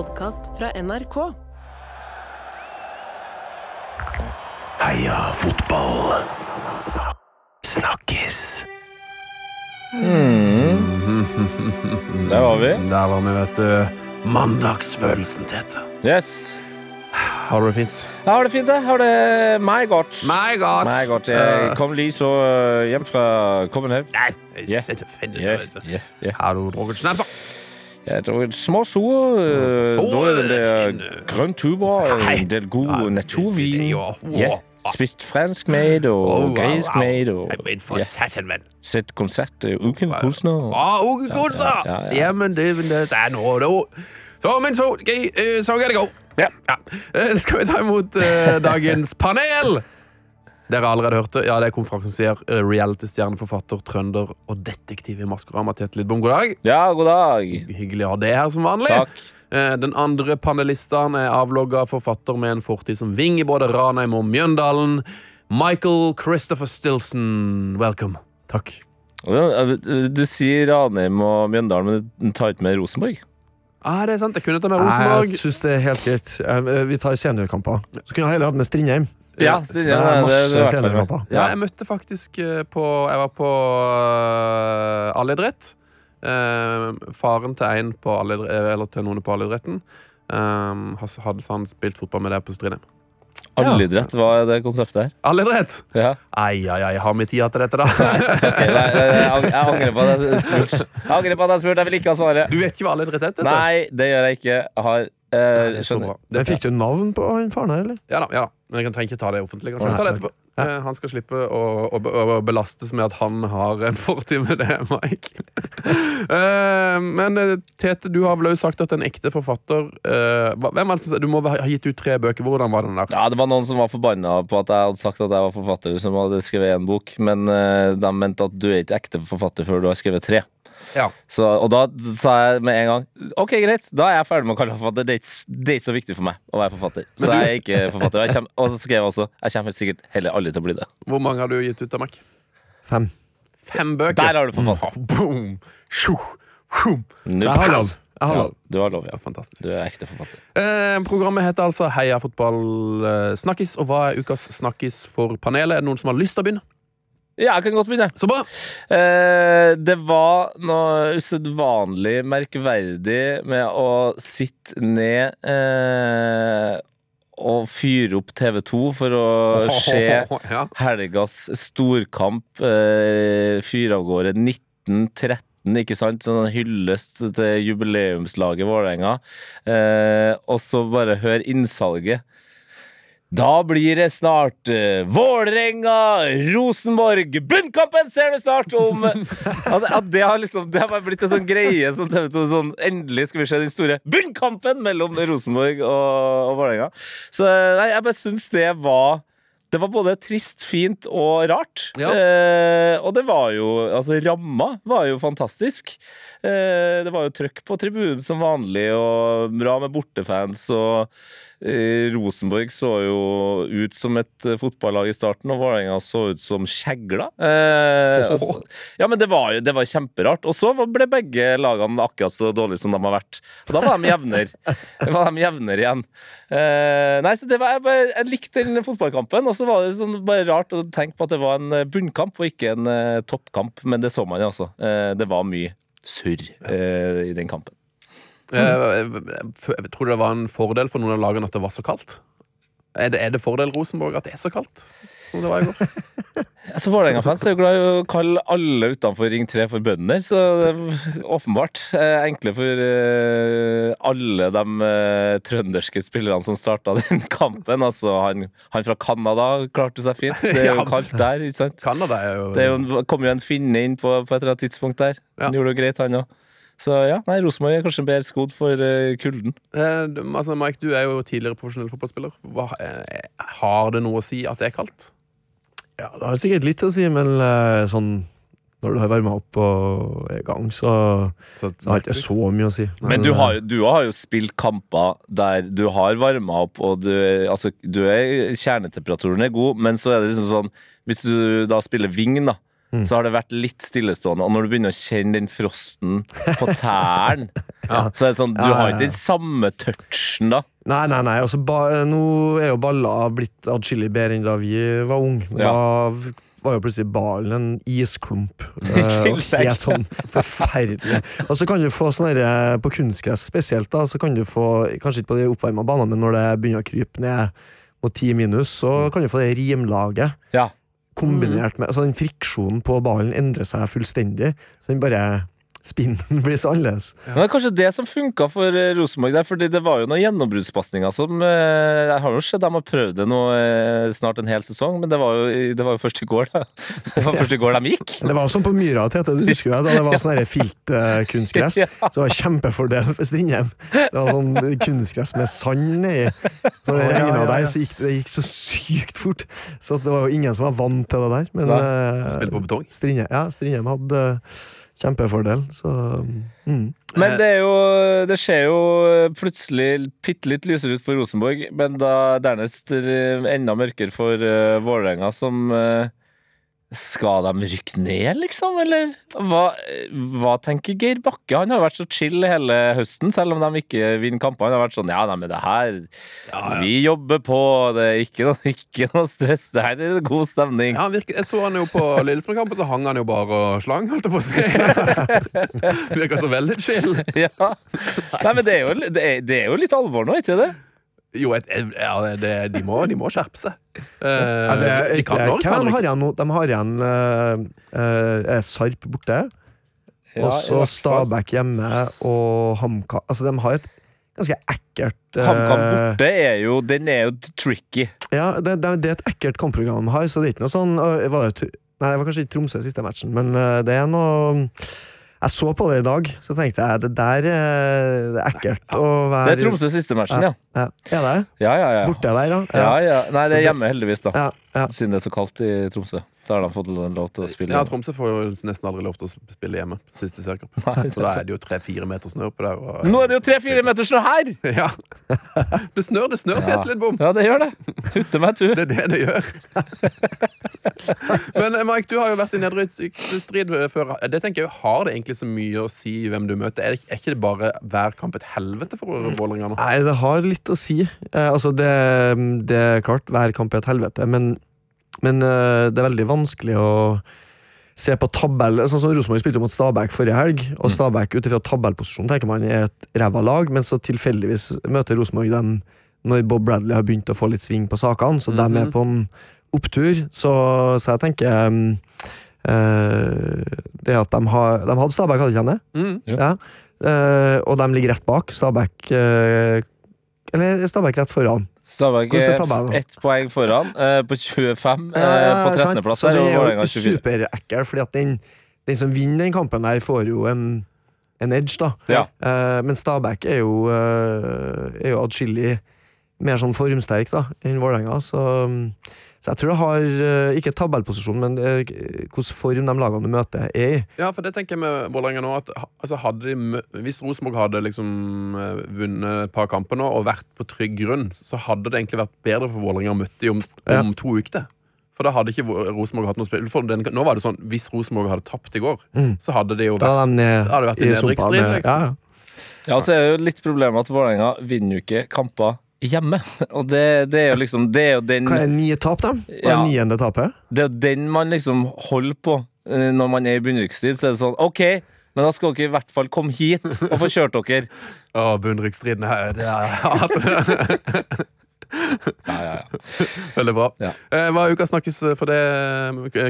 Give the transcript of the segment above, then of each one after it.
podkast fra NRK. Heia fotball. Snakkes. Der var vi. Der var vi, vet du. Mandagsfølelsen, Tete. Yes. Har du det fint? Jeg har det fint, jeg. Har det meg godt. My God. Meg godt. Jeg kom lige så øh, hjem fra København. Nei, Ja. selvfølgelig. Yeah. Yeah. Yeah. Har du drukket snapser? Jeg små sure. Da er det grønn den der fine. grøn tuber. En del god naturvin. Spist fransk made og gresk made. Og ja. Sett konsert øh, ukendte kunstnere. Å, Uge Gunser! ja, ja, ja. Jamen, det er nå. Så, men så, så kan det gå. Ja. Skal vi ta imot dagens panel? Dere har allerede hørt det. Ja, det er konferansier, eh, reality-stjerne, forfatter, trønder og detektiv i Maskorama. Tete Lidbom, god dag. Ja, god dag. Hyggelig å ha det her som vanlig. Takk. Eh, Den andre panelisten er avlogga forfatter med en fortid som ving i både Ranheim og Mjøndalen. Michael Christopher Stilson, welcome. Takk. Du sier Ranheim og Mjøndalen, men du tar ikke med Rosenborg? Ah, det er sant, jeg kunne ta med Rosenborg. Jeg syns det er helt greit. Eh, Vi tar seniorkamper. Så kunne jeg heller hatt med Strindheim. Ja, Ja, det, Det er det, seniorkamper. Ja, jeg møtte faktisk eh, på Jeg var på uh, allidrett. Eh, faren til en på allidre- eh, Eller til noen på allidretten. Um, hadde han spilt fotball med deg på Strindheim. Allidrett, hva er det konseptet her? Allidrett! Ja. Ai, ai, ai, har vi tid til dette, da? okay, nei, jeg, jeg angrer på at jeg spurte. Jeg angrer på at jeg spurte, jeg vil ikke ha svaret. Du vet ikke hva allidrett heter? Nei, det gjør jeg ikke. Jeg har eh, Det er så bra. Men Fikk du navn på han faren her, eller? Ja da, ja da. Men jeg trenger ikke ta det offentlig. Kanskje. Nei, Ta det etterpå. Ja. Eh, Han skal slippe å, å, å, å belastes med at han har en fortid med det, Mike. Eh, men eh, Tete, du har vel også sagt at en ekte forfatter Hvem det Du må ha gitt ut tre bøker. Hvordan var den der? Ja, Det var noen som var forbanna på at jeg hadde sagt at jeg var forfatter som hadde skrevet én bok, men de mente at du er ikke ekte forfatter før du har skrevet tre. Ja. Så, og da sa jeg med en gang Ok, greit, da er jeg ferdig med å kalle meg forfatter. Det er, ikke, det er ikke så viktig for meg å være forfatter. Så jeg er ikke forfatter. Og, jeg kommer, og så skrev jeg også Jeg kommer sikkert heller aldri til å bli det. Hvor mange har du gitt ut av Mac? Fem. Fem bøker. Der har du forfatter. Boom! Sjo! Boom. Jeg har lov. Jeg har Ja, du har lov, ja. Fantastisk. Du er ekte forfatter. Eh, programmet heter altså Heia fotball eh, snakkis. Og hva er ukas snakkis for panelet? Er det noen som har lyst til å begynne? Ja, jeg kan godt begynne. Så bra! Eh, det var noe usedvanlig merkverdig med å sitte ned eh, og fyre opp TV2 for å se Ja. helgas storkamp. Eh, fyre av gårde 1913. Ikke sant? Sånn hyllest til jubileumslaget Vålerenga. Eh, og så bare hør innsalget. Da blir det snart uh, Vålerenga, Rosenborg Bunnkampen ser du snart om at, at det har liksom Det har bare blitt en sånn greie som TV 2 sånn, Endelig skal vi se den store bunnkampen mellom Rosenborg og, og Vålerenga. Så nei, jeg bare syns det var det var både trist, fint og rart. Ja. Eh, og det var jo Altså, ramma var jo fantastisk. Eh, det var jo trøkk på tribunen som vanlig, og bra med bortefans. Og Rosenborg så jo ut som et eh, fotballag i starten, og Vålerenga så ut som kjegler. Eh, altså, ja, men det var jo det var kjemperart. Og så ble begge lagene akkurat så dårlige som de har vært. Og da var de jevnere. Var de jevnere igjen. Eh, nei, så det var, jeg, bare, jeg likte den fotballkampen, og så var det sånn bare rart å tenke på at det var en eh, bunnkamp og ikke en eh, toppkamp. Men det så man jo altså. Eh, det var mye surr i den kampen. Eh, Jeg tror du det var en fordel for noen av lagene at det var så kaldt? Er det, er det fordel Rosenborg at det er så kaldt? Som det var i går? Altså, Vålerenga-fans er jo glad i å kalle alle utenfor Ring 3 for bønder, så det er åpenbart eh, enkle for eh, alle de trønderske spillerne som starta den kampen. Altså, han, han fra Canada klarte seg fint. Det er jo kaldt der, ikke sant? Canada er jo, Det er jo, kom jo en finne inn på, på et eller annet tidspunkt der. Han Ja. gjorde det greit, han òg. Så ja, nei, Rosenborg er kanskje bedre skodd for uh, kulden. Eh, altså, Mike, du er jo tidligere profesjonell fotballspiller. Hva, eh, har det noe å si at det er kaldt? Ja, det har sikkert litt å si, men eh, sånn når du har varma opp og er i gang, så, Så, så har jeg ikke så mye å si. Men du har, du har jo spilt kamper der du har varma opp, og du, altså, du er, kjernetemperaturen er god, men så er det liksom sånn Hvis du da spiller wing, da, Mm. så har det vært litt stillestående. Og når du begynner å kjenne den frosten på tærne, så er det sånn Du Ja, ja, har ja. ikke den samme touchen da. Nei, nei, nei. Altså, ba, nå er jo baller blitt atskillig bedre enn da vi var unge. Da var jo plutselig ballen en isklump. eh, og helt sånn forferdelig. Og så kan du få sånn derre på kunstgress spesielt, da, så kan du få, kanskje ikke på de oppvarma banene, men når det begynner å krype ned mot ti minus, så kan du få det rimlaget. Ja. Kombinert med altså Den friksjonen på ballen endrer seg fullstendig. Så den bare Spinnen blir så annerledes. Men det er kanskje det som funka for eh, Rosenborg der, fordi det var jo noen gjennombruddspasninger som eh, Jeg har jo sett de har prøvd det nå eh, snart en hel sesong, men det var jo, det var jo først i går, da. Det var først i går de gikk. Det var sånn på Myra, Tete, du husker det, da det var sånn filtkunstgress. Ja. Så det var kjempefordel for Strindheim. Det var sånn kunstgress med sand nedi. Så det ja, regna ja, ja. der, så gikk det, gikk så sykt fort. Så det var jo ingen som var vant til det der. Men eh, på betong. Strindheim, ja, Strindheim hadde kjempefordel, så mm. Men det er jo Det ser jo plutselig bitte litt lysere ut for Rosenborg, men da dernest eh, enda mørkere for uh, Vålerenga, som eh, Skal de rykke ned, liksom, eller? Hva, hva tenker Geir Bakke? Han har vært så chill hele høsten, selv om de ikke vinner kamper. Han har vært sånn Ja, nei, men det her Vi jobber på, det er ikke noe, ikke noe stress. Det her er god stemning. Ja, han virker, jeg så han jo på Lillestrøm-kampen, så hang han jo bare og slang, holdt jeg på å si. Virka så veldig chill. Ja. Nei, men det er, jo, det, er, det er jo litt alvor nå, ikke det? Jo, et, ja, det, de, må, de må skjerpe seg. Eh, ja, det, de kan, når Hvem har igjen nå? De har igjen eh, eh, Sarp borte. Ja, og så. Stabæk hjemme og HamKam. Altså, de har et ganske ekkelt eh, HamKam borte er jo Den er jo tricky. Ja, det, det, det er et ekkelt kampprogram de har, så det er ikke noe sånn øh, var det, Nei, det var kanskje ikke Tromsø siste matchen, men øh, det er noe Jeg så på det i dag, så tenkte jeg det der øh, det er ekkelt å være Det er Tromsø siste matchen, ja. Ja, er det? Ja, ja, ja. Borte der, ja. ja, ja. Nei, det er hjemme, heldigvis, da. ja, ja. Siden det er så kaldt i Tromsø. Så har de fått lov til å spille. Ja. Tromsø får jo nesten aldri lov til å spille hjemme. Siste seriekamp. Nei, Så da er det jo tre-fire meter snø oppe der. Og, Nå er det jo tre-fire meter snø her! ja. Det snør, det snør til Ja. Etlidbom. Ja, det gjør det. Hutte meg tur. Det er det det gjør. Men eh, Mike, du har jo vært i nedrykksstrid før. Det tenker jeg, Har det egentlig så mye å si hvem du møter? Er, det, er ikke det bare hver kamp et helvete for Vålerenga nå? Nei, det har litt å si. Eh, altså, det, det er klart, hver kamp er et helvete, men, men uh, det er veldig vanskelig å se på tabell Sånn som Rosenborg spilte mot Stabæk forrige helg, og Stabæk ut ifra tabellposisjon tenker man er et ræva lag, men så tilfeldigvis møter Rosenborg dem når Bob Bradley har begynt å få litt sving på sakene, så de er Mhm. på en opptur. Så, så jeg tenker um, uh, Det at de har De hadde Stabæk, hadde de ikke det? Mm. Ja. Ja. Uh, og de ligger rett bak. Stabæk uh, Eller Stabæk rett foran. Stabæk er er ett poeng foran, eh, på 25 eh, på 13.-plass. Så det er jo 24. superekkel, fordi at den, den som vinner den kampen der, får jo en, en edge, da. Ja. Eh, men Stabæk er jo, er jo atskillig mer sånn formsterk da, enn Vålerenga. Så, så jeg tror det har eh, ikke tabellposisjon, men uh, hvilken form de lagene du møter, er i. Ja, for det tenker jeg med Vålerenga nå. At, altså, hadde de, hvis Rosenborg hadde liksom eh, vunnet et par kamper nå og vært på trygg grunn, så hadde det egentlig vært bedre for Vålerenga å møte dem om, Ja. to uker. For da hadde ikke Rosenborg hatt noe spill. For den, nå var det sånn, Hvis Rosenborg hadde tapt i går, Mm. så hadde det jo vært da, de hadde vært i nedrykksstrid, liksom. Ja, ja. Ja, så er det jo litt problemet at Vålerenga vinner jo ikke kamper hjemme. Og det, det er jo liksom Det er jo den, Hva er nye tap, da? Hva er Ja. niende tapet? det er jo den man liksom holder på eh, når man er i bunnrykksstrid. Så er det sånn OK, men da skal dere i hvert fall komme hit og få kjørt dere. Å, bunnrykksstriden her, det er jeg hater. Ja, ja, ja. Veldig bra. Ja. Eh, hva er ukas snakkes for det,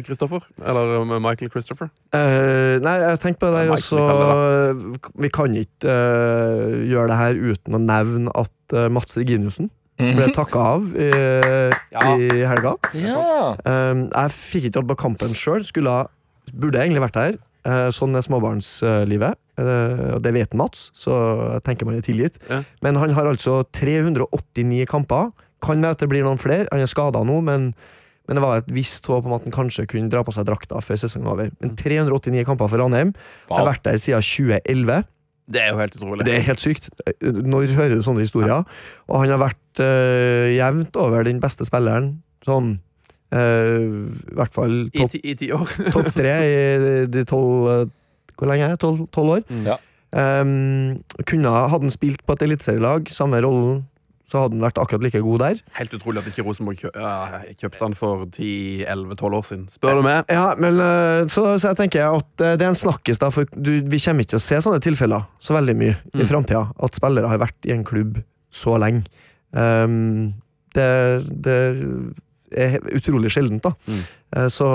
Kristoffer? Eller med Michael Christopher? Eh, nei, jeg tenkte på det der, Ja, og så Vi kan ikke eh, gjøre det her uten å nevne at eh, Mats Reginiussen ble takka av i, Ja. i helga. Ja. Eh, jeg fikk ikke vært på kampen sjøl, burde egentlig vært der. Eh, sånn er småbarnslivet, eh, og det vet Mats, så jeg tenker man er tilgitt. Ja. Men han har altså 389 kamper. Kan være at det blir noen flere. Han er skada nå, men, men det var et visst håp om at han kanskje kunne dra på seg drakta før sesongen var over. Men 389 kamper for Ranheim. Wow. har vært der siden 2011. Det er jo helt utrolig. Det er helt sykt. Når hører du sånne historier? Og han har vært uh, jevnt over den beste spilleren sånn Eh, I hvert fall I, topp ti, I ti år. topp tre i de tolv eh, Hvor lenge er det? Tolv tolv år? Ja. Um, kunne, hadde han spilt på et eliteserielag, samme rollen, så hadde han vært akkurat like god der. Helt utrolig at ikke Rosenborg kjø ja, kjøpte han for 10-11-12 år siden. Spør du meg? Ja, men eh, så, så jeg tenker at eh, det er en snakkis, da, for du, vi kommer ikke til å se sånne tilfeller så veldig mye i Mm. framtida. At spillere har vært i en klubb så lenge. Um, det, det utrolig sjeldent, da. Mm. Eh, Så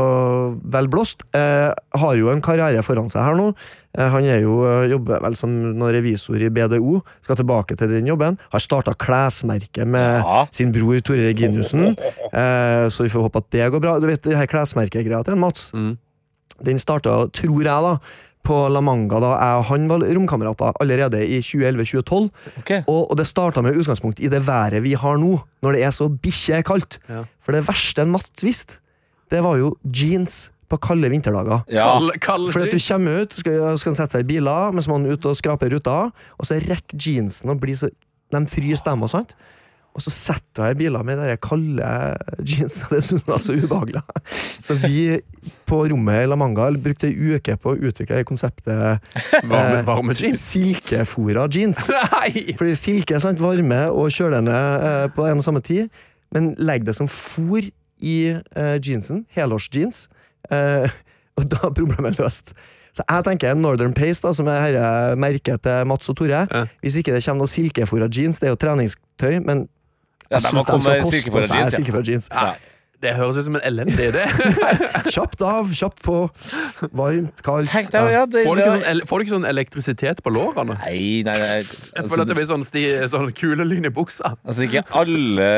vel blåst. Eh, har jo en karriere foran seg her nå. Eh, Han er jo, eh, jobber vel som noen revisor i BDO. Skal tilbake til den jobben. Har starta klesmerke med Ja. sin bror Tore Reginiussen. Eh, så vi får håpe at det går bra. Du vet, det her klesmerkegreia til Mats, Mm. den starta, tror jeg, da på La Manga da jeg og han var romkamerater allerede i 2011-2012. Okay. Og, og det starta med utgangspunkt i det været vi har nå, når det er så bikkje kaldt. Ja. For det verste en Mats visste, det var jo jeans på kalde vinterdager. Ja. Kalle, Kalle For at du kommer ut, skal, skal han sette seg i biler, mens man er ute og skraper ruta, og så rekker jeansen og blir så De fryser dem og sånt. Og så setter jeg i biler med de kalde jeansene. Det syns jeg var så ubehagelig. Så vi på rommet i La Manga brukte ei uke på å utvikle konseptet Varme, eh, varme jeans. silkefora jeans. Nei! Fordi silke er sant, varme og kjølende eh, på en og samme tid, men legg det som fôr i eh, jeansen, helårsjeans, eh, og da er problemet løst. Så jeg tenker Northern Pace, da, som er merket til Mats og Tore. Ja. Hvis ikke det kommer noe silkefora jeans, det er jo treningstøy, men Jeg de syns de skal koste på seg jeans, jeans. Ja. Det høres ut som en elendig idé. Kjapt av, kjapt på. Varmt, kaldt. Tenk deg, ja, det, Får du ikke sånn, får du ikke sånn elektrisitet på lårene? Nei, nei, nei. Jeg føler at det blir sånn, sti, sånn kulelyn i buksa. Altså Ikke alle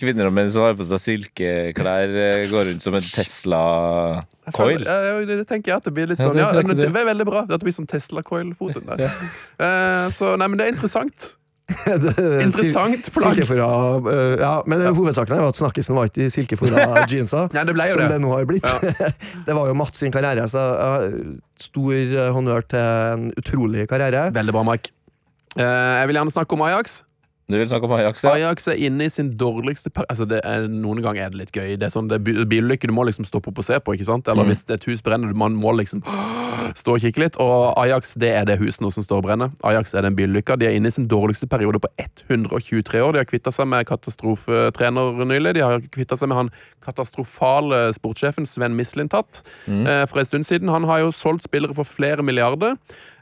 kvinner og menn som har på seg silkeklær, eh, går rundt som en Tesla-coil. Det, det tenker jeg at det blir litt Ja, sånn. det Ja, jeg det det. er veldig bra. At det blir sånn Tesla-coil-foten der. Eh, så nei, men det er interessant. Interessant plagg. Silkefora eh, Ja, men hovedsaken er jo at snakkisen var ikke i silkefora jeansa. Nei, det ble jo som det. det nå har blitt. Ja. det var jo Mats sin karriere, så eh, stor eh, honnør til en utrolig karriere. Veldig bra, Mike. Uh, jeg vil gjerne snakke om Ajax. Du vil snakke om Ajax? Ja. Ajax er inne i sin dårligste per altså det er, Noen ganger er det litt gøy. Det er sånn, det er bilulykke du må liksom stoppe opp og se på. ikke sant? Eller Mm. hvis et hus brenner, man må liksom stå og kikke litt. Og Ajax det er det huset nå som står og brenner. Ajax er den bylykka. De er inne i sin dårligste periode på 123 år. De har kvitta seg med katastrofetrener nylig. De har kvitta seg med han katastrofale sportssjefen Sven Mislintat Mm. eh, for en stund siden. Han har jo solgt spillere for flere milliarder.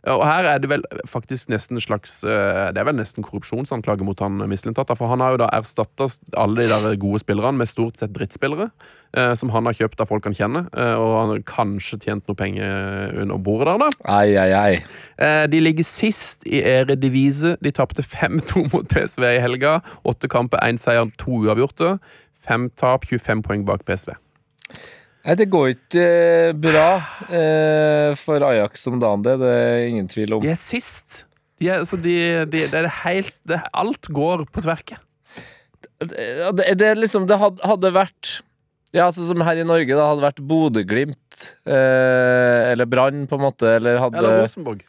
Og her er det vel faktisk nesten slags eh, Det er vel nesten korrupsjonsanklage mot han Mislintat. For han har jo da erstatta alle de der gode spillerne med stort sett drittspillere. Eh, Som han har kjøpt av folk han kjenner. eh, Og han har kanskje tjent noe penger under bordet der, da. Ai, ai, ai. Eh, De ligger sist i Eredivise. De tapte 5-2 mot PSV i helga. Åtte kamper, én seier, to uavgjorte. Fem tap, 25 poeng bak PSV. Nei, det går ikke eh, bra eh, for Ajax om dagen, det. Det er ingen tvil om. De er sist. De er, altså de, de, det er helt det, Alt går på tverke. Det, Det, det, liksom, det hadde vært ja, altså Som her i Norge, da hadde vært Bodø-Glimt eh, eller Brann, på en måte. Eller, hadde, Eller eller, Rosenborg.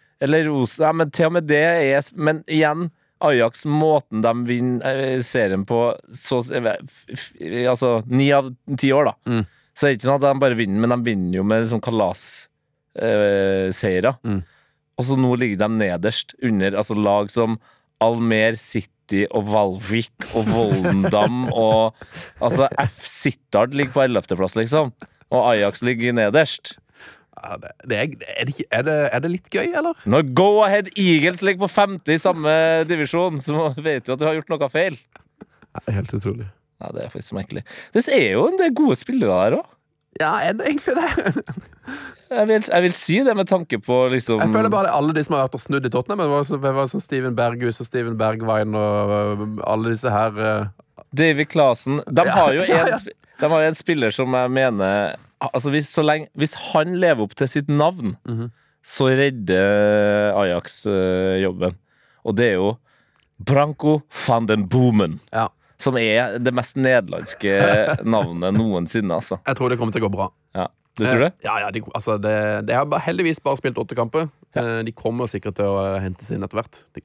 Ros... Ja, men til og med det er Men igjen, Ajax, måten de vinner eh, serien på så, f- Altså ni av ti år, da. Mm. Så er det ikke sånn at de bare vinner, men de vinner jo med liksom kalasseiere. Mm. Og så nå ligger de nederst under altså lag som Almer City og Valvik og Voldendam og Altså F. Sittard ligger på 11.-plass, liksom. Og Ajax ligger nederst. Ja, det, det er, er, det er, det, er det litt gøy, eller? Når Go Ahead Eagles ligger på femte i samme divisjon, så vet du at du har gjort noe feil. Helt utrolig. Ja, Det er faktisk merkelig. Det er jo en del gode spillere der òg. Ja, er det egentlig det? Jeg, vil- jeg vil si det med tanke på liksom Jeg føler bare det er alle de som har vært og snudd i Tottenham. Det var, så, det var sånn Steven Berghus og Steven Bergwijn og øh, alle disse her uh... David Clasen De Ja, har jo ja, en, ja. sp- de har en spiller som jeg mener Altså hvis, så lenge, hvis han lever opp til sitt navn, Mhm. så redder Ajax uh, jobben. Og det er jo Branko van den Boomen. Ja. Som er det mest nederlandske navnet noensinne, altså. Jeg tror det kommer til å gå bra. Ja. Du tror det? Eh, Ja, ja, de, altså det, de har heldigvis bare spilt åtte kamper. Ja. De kommer sikkert til å eh, hentes inn etter hvert. De,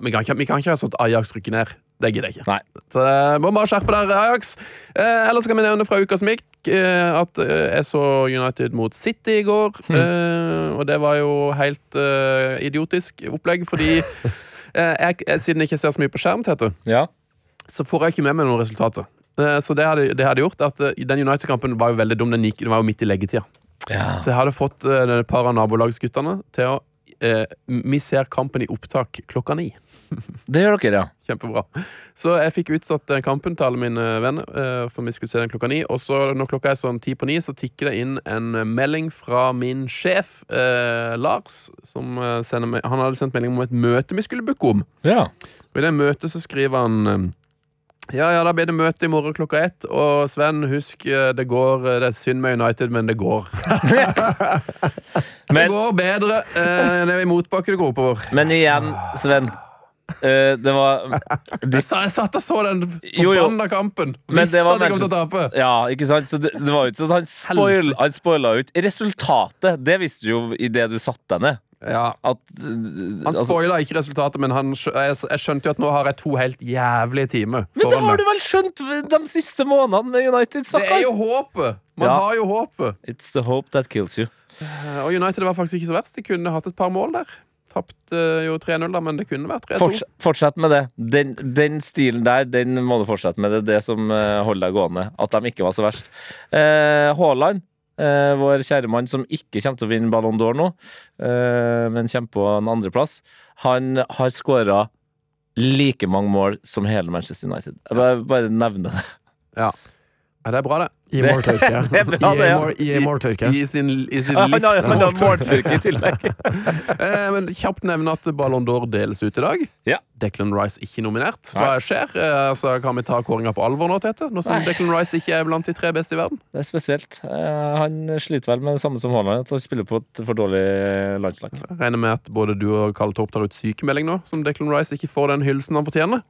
vi, kan ikke, vi kan ikke ha sånn at Ajax rykker ned. Det gidder jeg ikke. Nei. Så det må bare skjerpe dere, Ajax. Eh, ellers kan vi nevne fra uka som gikk, eh, at eh, jeg så United mot City i går. Hm. Eh, og det var jo helt eh, idiotisk opplegg, fordi eh, jeg, siden jeg ikke ser så mye på skjerm, Tete, Ja. Så får jeg ikke med meg noen resultater. Eh, Så det hadde, det hadde gjort at eh, Den United-kampen var jo veldig dum. Den, gikk, den var jo midt i leggetida. ja. Så jeg hadde fått eh, et par av nabolagsguttene til å eh, Vi ser kampen i opptak klokka ni. Det gjør dere, ja. Kjempebra. Så jeg fikk utsatt kampen til alle mine venner, eh, for vi skulle se den klokka ni. Og så når klokka er sånn ti på ni, så tikker det inn en melding fra min sjef, eh, Lars, som sender Han hadde sendt melding om et møte vi skulle booke om. ja. Og i det møtet så skriver han ja, ja, da blir det møte i morgen klokka ett. Og Sven, husk, eh, det går eh, Det er synd med United, men det går. det går bedre. Eh, det er i motbakke det går oppover. men igjen, Sven. Uh, det var Jeg, sa, jeg satt og så den forbanna kampen. Men Visste at jeg kom til å tape. Ja, ikke sant? Så det, det var jo ikke sånn han spoila ut resultatet. Det visste du jo idet du satte deg ned. Ja, At, Han altså, spoila ikke resultatet, men han, jeg, jeg skjønte jo at nå har jeg to helt jævlige timer. men det har du vel skjønt de siste månedene med United? Det er jo håpet! Man Ja. har jo håpet. It's the hope that kills you. Eh, Og United var faktisk ikke så verst. De kunne hatt et par mål der. Tapte jo 3-0, da, men det kunne vært 3-2. Forts fortsett med det. Den, den stilen der den må du fortsette med. Det er det som eh, holder deg gående. At de ikke var så verst. Eh, Haaland, eh, vår kjære mann som ikke kommer til å vinne Ballon d'Or nå, eh, men kommer på en andreplass, han har skåra like mange mål som hele Manchester United. Jeg bare, bare nevner det. Ja. Ja, det er bra, det. I more tørke. det er bra, det, ja. I, more, I. I sin, i sin ja, har livsmål. måltyrke i tillegg. Eh, Men kjapt nevne at Ballon d'Or deles ut i dag. Ja. Declan Rice ikke nominert. Hva skjer? Eh, Altså, kan vi ta kåringa på alvor nå, Tete? Nå som Nei. Declan Rice ikke er blant de tre beste i verden? Det er spesielt. Eh, han sliter vel med det samme som Haaland, at han spiller på et for dårlig landslag. Jeg regner med at både du og Karl Torp tar ut sykemelding nå, som Declan Rice ikke får den hylsen han fortjener.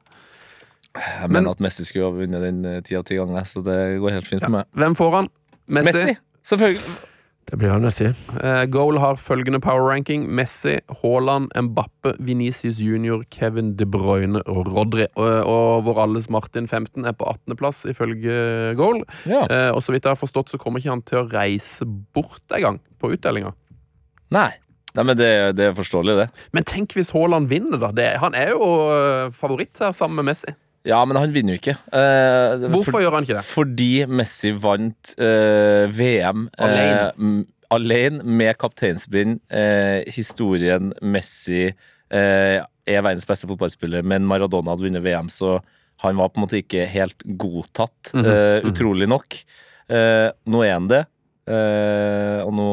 Jeg Men- mener at Messi skulle ha vunnet den eh, ti av ti ganger, så det går helt fint for meg. Hvem får han? Messi. Messi! Selvfølgelig. Det blir han Messi. Uh, Goal har følgende power ranking. Messi, Haaland, Mbappe, Venicius Junior, Kevin De Bruyne og Rodri. Og, og vår alles Martin 15 er på 18.-plass ifølge Goal. Ja. Uh, og så vidt jeg har forstått, så kommer ikke han til å reise bort en gang på utdelinga. Nei. Nei, men det, det er forståelig, det. Men tenk hvis Haaland vinner, da. Det, han er jo favoritt her sammen med Messi. Ja, men han vinner jo ikke. Eh, Hvorfor for, gjør han ikke det? Fordi Messi vant eh, VM eh, Alene. Eh, alene med kapteinsbind. Eh, historien Messi eh, er verdens beste fotballspiller, men Maradona hadde vunnet VM, så han var på en måte ikke helt godtatt, eh, mhm. utrolig nok. Eh, nå er han det, eh, og nå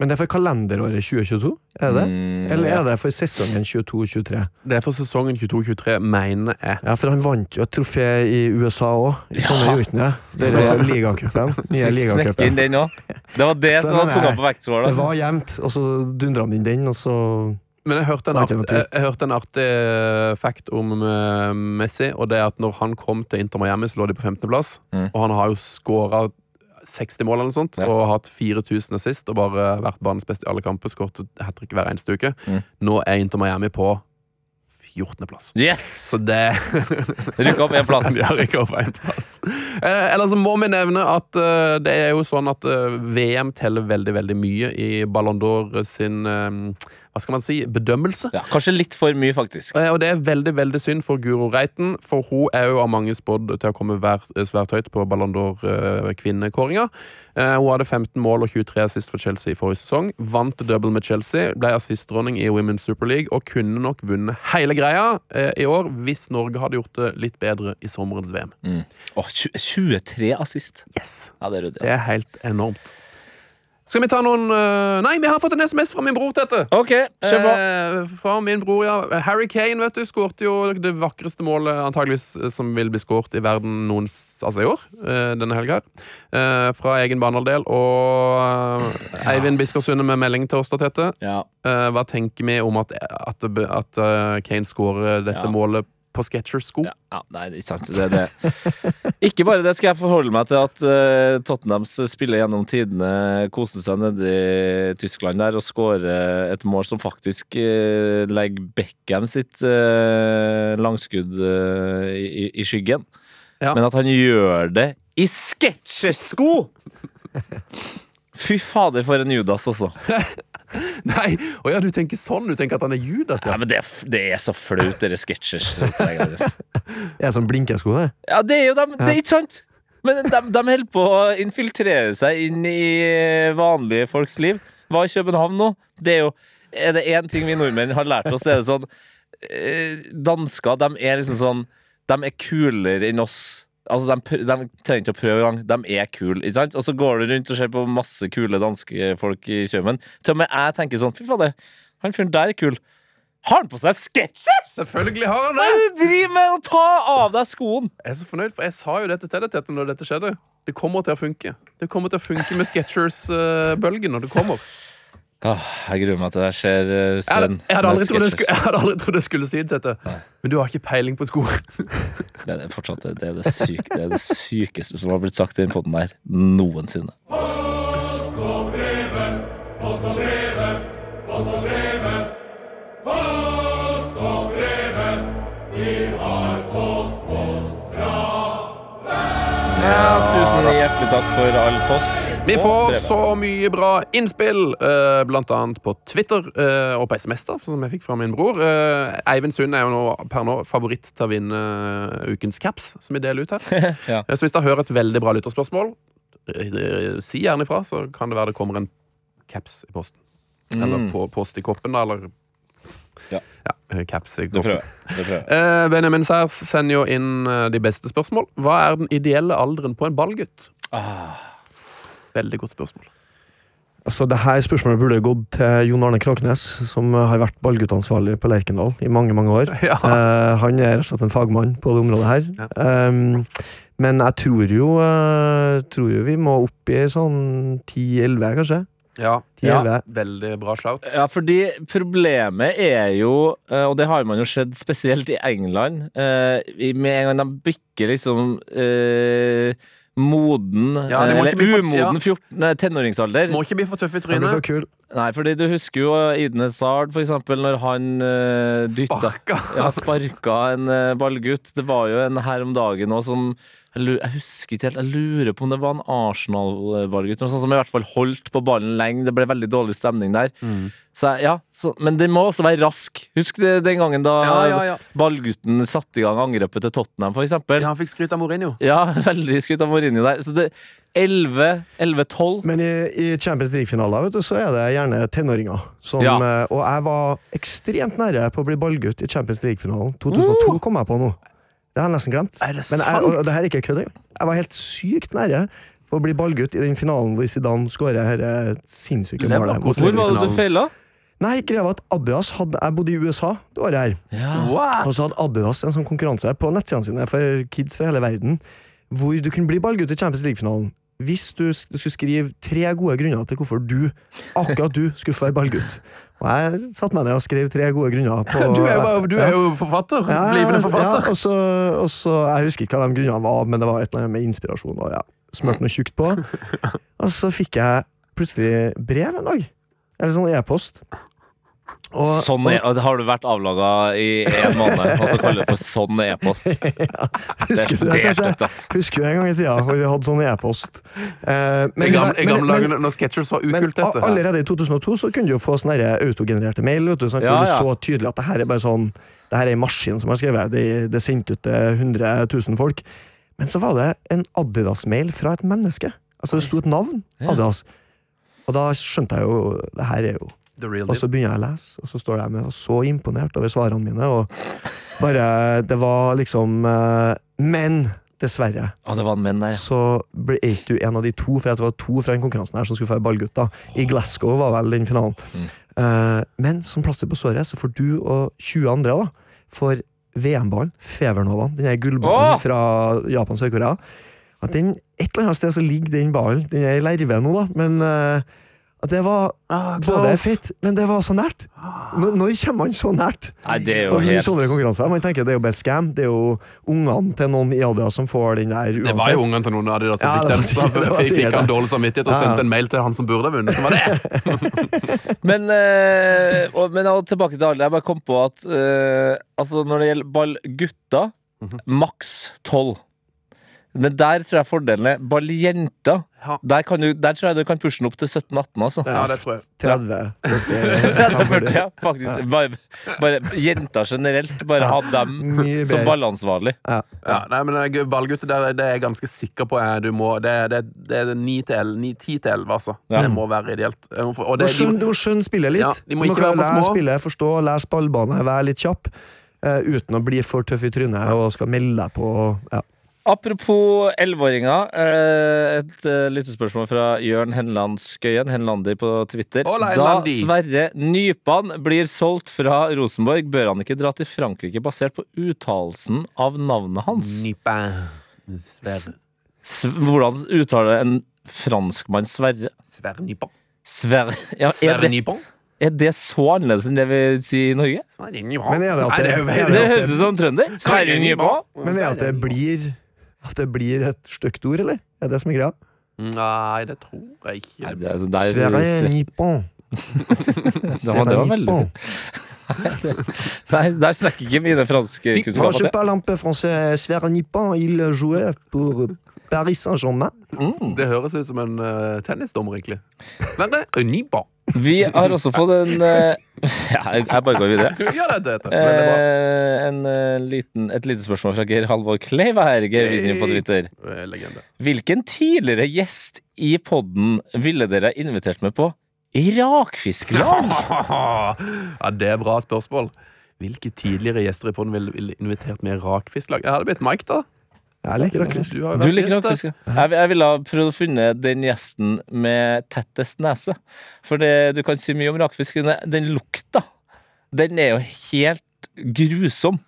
Men det er for kalenderåret 2022? Er det det? Mm, Eller er det for sesongen 22-23? Det er for sesongen 22-23, mener jeg. Ja, for han vant jo et trofé i USA òg. I sånne Ja. gjorde han det. Det er ligacupen. Nye inn den òg. Det var det Så som var tunga på vektskåla. Det var jevnt, og så dundra han inn den, og så Men jeg hørte en, art, jeg, jeg hørte en artig eh, fact om eh, Messi, og det er at når han kom til Inter Miami, så lå de på 15.-plass. Mm. Og han har jo skåra 60 mål eller noe sånt, Ja. og hatt 4000 assist og bare vært banens beste i alle kamper. Skåret hat trick hver eneste uke. Mm. Nå er Inter Miami på 14.-plass. Yes! Så det Rykk opp én plass. ja, rykk opp en plass. Eh, Eller så må vi nevne at eh, det er jo sånn at eh, VM teller veldig, veldig mye i Ballon d'Or sin eh, Hva skal man si bedømmelse. Ja, kanskje litt for mye, faktisk. Eh, Og det er veldig veldig synd for Guro Reiten, for hun er jo av mange spådd til å komme vær- svært høyt på Ballon d'Or-kvinnekåringa. Hun hadde 15 mål og 23 assist for Chelsea i forrige sesong. Vant double med Chelsea, ble assistdronning i Women's Super League og kunne nok vunnet hele greia eh, i år hvis Norge hadde gjort det litt bedre i sommerens VM. Mm. Oh, tju- 23 assist. Yes, Ja, det er ryddig. Det Altså. er helt enormt. Skal vi ta noen uh, Nei, vi har fått en SMS fra min bror, til dette! OK, kjør på. Eh, fra min bror, ja. Harry Kane vet du, skårte jo det vakreste målet antageligvis eh, som vil bli skåret i verden noen, altså i år. eh, denne helga. Eh, fra egen banehalvdel. Og ja. Eivind Biskersunde med melding til oss, da, Tete. Ja. Eh, hva tenker vi om at, at, at eh, Kane skårer dette Ja. målet på Sketchers-sko. Ja, ja, nei, det er ikke sant. Det det. Ikke bare det skal jeg forholde meg til at uh, Tottenhams spiller gjennom tidene koser seg nede i Tyskland der og skårer et mål som faktisk uh, legger Beckham sitt uh, langskudd i, i skyggen. Ja. Men at han gjør det i Sketchers-sko! Fy fader, for en Judas, altså. Nei, å ja, du tenker sånn? Du tenker at han er Judas, Ja, ja? men det, er det er så flaut, dere Skechers-oppleggene. Er som blinkesko, det? Ja, det er jo dem, det er ikke sant? Men de, de holder på å infiltrere seg inn i vanlige folks liv. Hva er København nå? Det er jo Er det én ting vi nordmenn har lært oss, Det er det sånn eh, Dansker, de er liksom sånn De er kulere enn oss. Altså, de, de trenger ikke å prøve engang. De er kule. ikke sant? Og så går du rundt og ser på masse kule danske folk i Kjømen Til og med jeg tenker sånn Fy fader, han fyren der er kul. Har han på seg sketsjers?! Selvfølgelig har han Hva det! er det du driver med? Å ta av deg skoen! Jeg er så fornøyd, for jeg sa jo dette til deg Tete, når dette skjedde. Det kommer til å funke. Det kommer til å funke med Skechers-bølgen når det kommer. Åh, jeg gruer meg til det skjer, eh, Jeg hadde, Sven. jeg hadde, aldri, trodd jeg, skulle, jeg hadde aldri trodd jeg skulle si det, Tete. Men du har ikke peiling på sko. Det er det fortsatt det er det, syk, det er det sykeste som har blitt sagt i den poden her noensinne. Ja, tusen hjertelig takk for all post. Vi får så mye bra innspill, eh, blant annet på Twitter eh, og på SMS, da, som jeg fikk fra min bror. Eh, Eivind Sund er jo nå, per nå favoritt til å vinne ukens caps, som vi deler ut her. Ja. Så hvis dere hører et veldig bra lytterspørsmål, si gjerne ifra, så kan det være det kommer en caps i posten. Eller Mm. på post i koppen, da, eller Ja. ja caps i Det koppen. Det prøver jeg. Benjamin Særs sender jo inn de beste spørsmål. Hva er den ideelle alderen på en ballgutt? Ah, Veldig godt spørsmål. Altså, det her spørsmålet burde gått til Jon Arne Kråknes, som har vært ballguttansvarlig på Lerkendal i mange mange år. Ja. Eh, han er rett og slett en fagmann på det området her. Ja. Um, men jeg tror jo, uh, tror jo vi må opp i sånn 10-11, kanskje. Ja, 10-11. veldig bra shout. Ja, fordi problemet er jo, eh, og det har man jo sett spesielt i England eh, Med en gang de bikker liksom eh, moden Ja, eh, Eller for- umoden 14, tenåringsalder. Må ikke bli for tøff i trynet. for kul. Nei, fordi du husker jo Idne Sard, for eksempel, når han uh, dytta Sparka. ja, sparka en uh, ballgutt. Det var jo en her om dagen òg som jeg, jeg husker ikke helt, jeg lurer på om det var en Arsenal-ballgutt som i hvert fall holdt på ballen lenge. Det ble veldig dårlig stemning der. Mm. Så, ja, så, men den må også være rask. Husk det, den gangen da Ja, ja, ja. ballgutten satte i gang angrepet til Tottenham, for eksempel. ja, Ja, han fikk skryt av Mourinho. veldig skryt av Mourinho der. Så det 11-12 Men i, i Champions League-finaler vet du, så er det gjerne tenåringer. Som, Ja. eh, og jeg var ekstremt nære på å bli ballgutt i Champions League-finalen. 2002 kom jeg på nå. Det har jeg nesten glemt. Er det Men jeg, og, og det her er ikke kødd. Jeg var helt sykt nære på å bli ballgutt i den finalen hvor Zidane skårer dette sinnssyke målet. Hvor var det du feila? Nei, greia var at Adidas hadde Jeg bodde i USA det året her. Ja. Og så hadde Adidas en sånn konkurranse på nettsidene sine for kids fra hele verden, hvor du kunne bli ballgutt i Champions League-finalen. Hvis du, skulle skrive tre gode grunner til hvorfor du, akkurat du, skulle få være ballgutt. Og jeg satte meg ned og skrev tre gode grunner. På, Du er jo, du er jo forfatter. ja, Blivende ja, forfatter. og, så, og så Jeg husker ikke hva de grunnene var, men det var et eller annet med inspirasjon. Og ja, Smurt noe tjukt på. Og så fikk jeg plutselig brev en dag. Eller sånn e-post. Og, Sånn er, har du vært avlaga i en måned, og så kaller du det for sånn e-post? Husker du det det? det ass. Husker du en gang i tida hvor vi hadde sånn e-post? Eh, I gamle, men- gamle men- dager når Sketchers var men ukult, dette. allerede i 2002 så kunne du jo få sånne autogenererte mail. Vet du, sånn, Ja, ja. så tydelig at det her er bare sånn Det her er en maskin som har skrevet. Det, de sendte ut til 100 000 folk. Men så var det en Adidas-mail fra et menneske. Altså Det sto et navn. Ja. Adidas. Og da skjønte jeg jo Det her er jo Og så begynner jeg å lese, og så står jeg med og så imponert over svarene mine. Og bare Det var liksom eh, Men dessverre Å, det var en menn der, ja. så ble ikke du en av de to, for det var to fra den konkurransen her som skulle få ballgutta. I Glasgow var vel den finalen. Mm. Eh, men som plaster på såret, så får du og 20 andre da, får VM-ballen, Fevernovaen, den gullballen oh! fra Japan og Sør-Korea. At den, Et eller annet sted så ligger den ballen. Den er i lerve nå, da, men eh, At det var Ah, både fett, men det var så nært. Når, når kommer man så nært? Nei, det er jo Og i sånne helt konkurranser Man tenker det er jo bare scam. Det er jo ungene til noen i Adidas som får den der uansett. Det var jo ungene til noen av de som Ja, fikk den. var sikkert- det var Fikk, fikk han dårlig samvittighet og sendte en mail til han som burde ha vunnet. som var det Men, øh, og, men og tilbake til alle. Jeg bare kom på at øh, altså når det gjelder ballgutter, Mhm. maks tolv. Men der tror jeg fordelen er balljenter. Ja. Der, kan du- der tror jeg du kan pushe den opp til 17-18, altså. Ja, det tror jeg. 30. 30-40, ja, faktisk. Bare, bare jenter generelt. Bare ha dem som ballansvarlig. Ja. Ja, nei, men eh, Ballgutter, det, det er jeg ganske sikker på. Du må, det, det, det er 9 til 11, 9, 10 til 11, altså. Ja. Det må være ideelt. Eh, Og Du det, du må skjønne spillet litt. Ja, de må Du ikke være lære små. spillet, forstå, lese ballbane, være litt kjapp. eh, uten å bli for tøff i trynet og skal melde deg på. Ja. Apropos elleveåringer. Eh, et eh, lyttespørsmål fra Jørn Henland Skøyen, Henlandi på Twitter. Hola, Da Sverre Nypan blir solgt fra Rosenborg, bør han ikke dra til Frankrike basert på uttalelsen av navnet hans? Nypan Sverre. S hvordan uttaler en franskmann Sverre? Sverre Nypan. Sverre ja, er, Sverre det, er det så annerledes enn det vi sier i Norge? Sverre Nypan. Men er det at Det høres ut som trønder. Sverre Nypan. Men er det at det blir At det blir et stygt ord, eller? Er det som er greia? Nei, det tror jeg ikke. Nei, det er, altså, der, Sverre Nippon. det var, det var veldig Nei, der snakker ikke mine franske kunnskaper til. parle un peu français. Sverre Nippon, il jouait pour Paris Saint-Germain. Det høres ut som en uh, tennisdommer, egentlig. Vi har også fått en eh, Ja, jeg bare går videre. Ja, det, det. Eh, en, eh, liten, et lite spørsmål fra Geir Halvor Kleiva her, Geir Vinje på Twitter. Legende. Hvilken tidligere gjest i podden ville dere invitert med på Irakfiskeland? Ja, det er bra spørsmål. Hvilke tidligere gjester i podden ville ville invitert med Irakfisklag? Jeg hadde blitt Mike, da. Jeg liker rakfisk. Du, Du liker rakfisk? Jeg, jeg ville ha prøvd å finne den gjesten med tettest nese. For det, du kan si mye om rakfisk, men den lukta, den er jo helt grusom.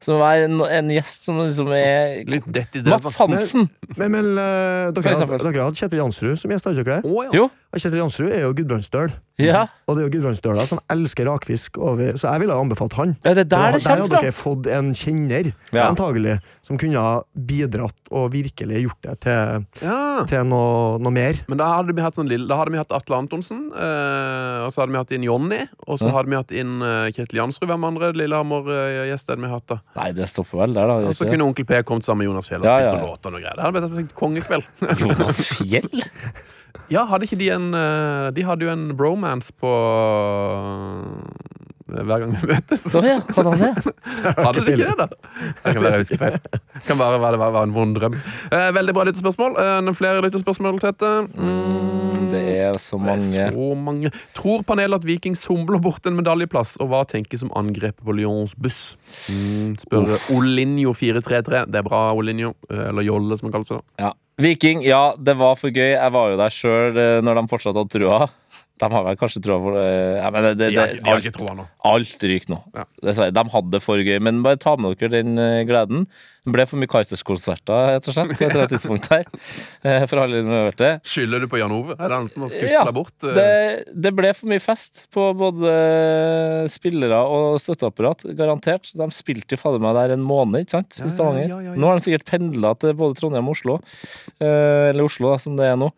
Som å være en, en gjest som liksom er Litt dett i det. Mats Hansen! Men, men men uh, dere, har, dere Kjetil Jansrud som gjest, har dere ikke det? Oh, ja. Jo, Kjetil Jansrud er jo gudbrandsdøl. Ja. Og det er jo Gudbrandsdøla som elsker rakfisk. Over, så jeg ville ha anbefalt han. ja det er der det der hadde dere fått en kjenner, Ja. antagelig, som kunne ha bidratt og virkelig gjort det til, ja. til noe, noe mer. Men da hadde vi hatt, sånn lille, da hadde vi hatt Atle Antonsen, øh, og så hadde vi hatt inn Jonny, og så Ja. hadde vi hatt inn eh, Kjetil Jansrud. Hvem andre Lillehammer-gjest hadde vi hatt, da? Nei, det stopper vel der, da. Og så kunne Onkel P kommet sammen med Jonas Fjell og Ja, spilt ja, noen ja. låter og noe greier. Det hadde blitt en kongekveld. Jonas Fjell? Ja, hadde ikke de en eh, De hadde jo en bromance på eh, hver gang vi møtes. Så ja, hadde han det? Hadde de ikke det, da? Det kan være jeg husker feil. Kan bare være, være, være en vond drøm. Eh, veldig bra lyttespørsmål. Eh, flere lyttespørsmål, Tete. Mm, Det er så det er mange. så mange. Tror panelet at Viking somler bort en medaljeplass, og hva tenkes om angrepet på Lyons buss? Mm, spør Olinjo433. Det er bra, Olinjo. Eller Jolle, som han kaller seg. da. Ja. Viking, ja, det var for gøy. Jeg var jo der sjøl når de fortsatt hadde trua. De har vel kanskje troa for eh, ja, men det, det, De har, det, de har ikke troa nå. alt ryker nå. Ja. Dessverre. De hadde det for gøy, men bare ta med dere den eh, gleden. Det ble for mye Kaizers-konserter, rett og slett, på et eller annet tidspunkt her. eh, For alle involverte. Skylder du på Jan Ove? Er det han som har Ja, bort? eh? Det, det ble for mye fest på både spillere og støtteapparat, garantert. De spilte jo fader meg der en måned, ikke sant? Ja, I Stavanger. ja, ja, ja. Nå har de sikkert pendla til både Trondheim og Oslo. Eh, eller Oslo, da, som det er nå.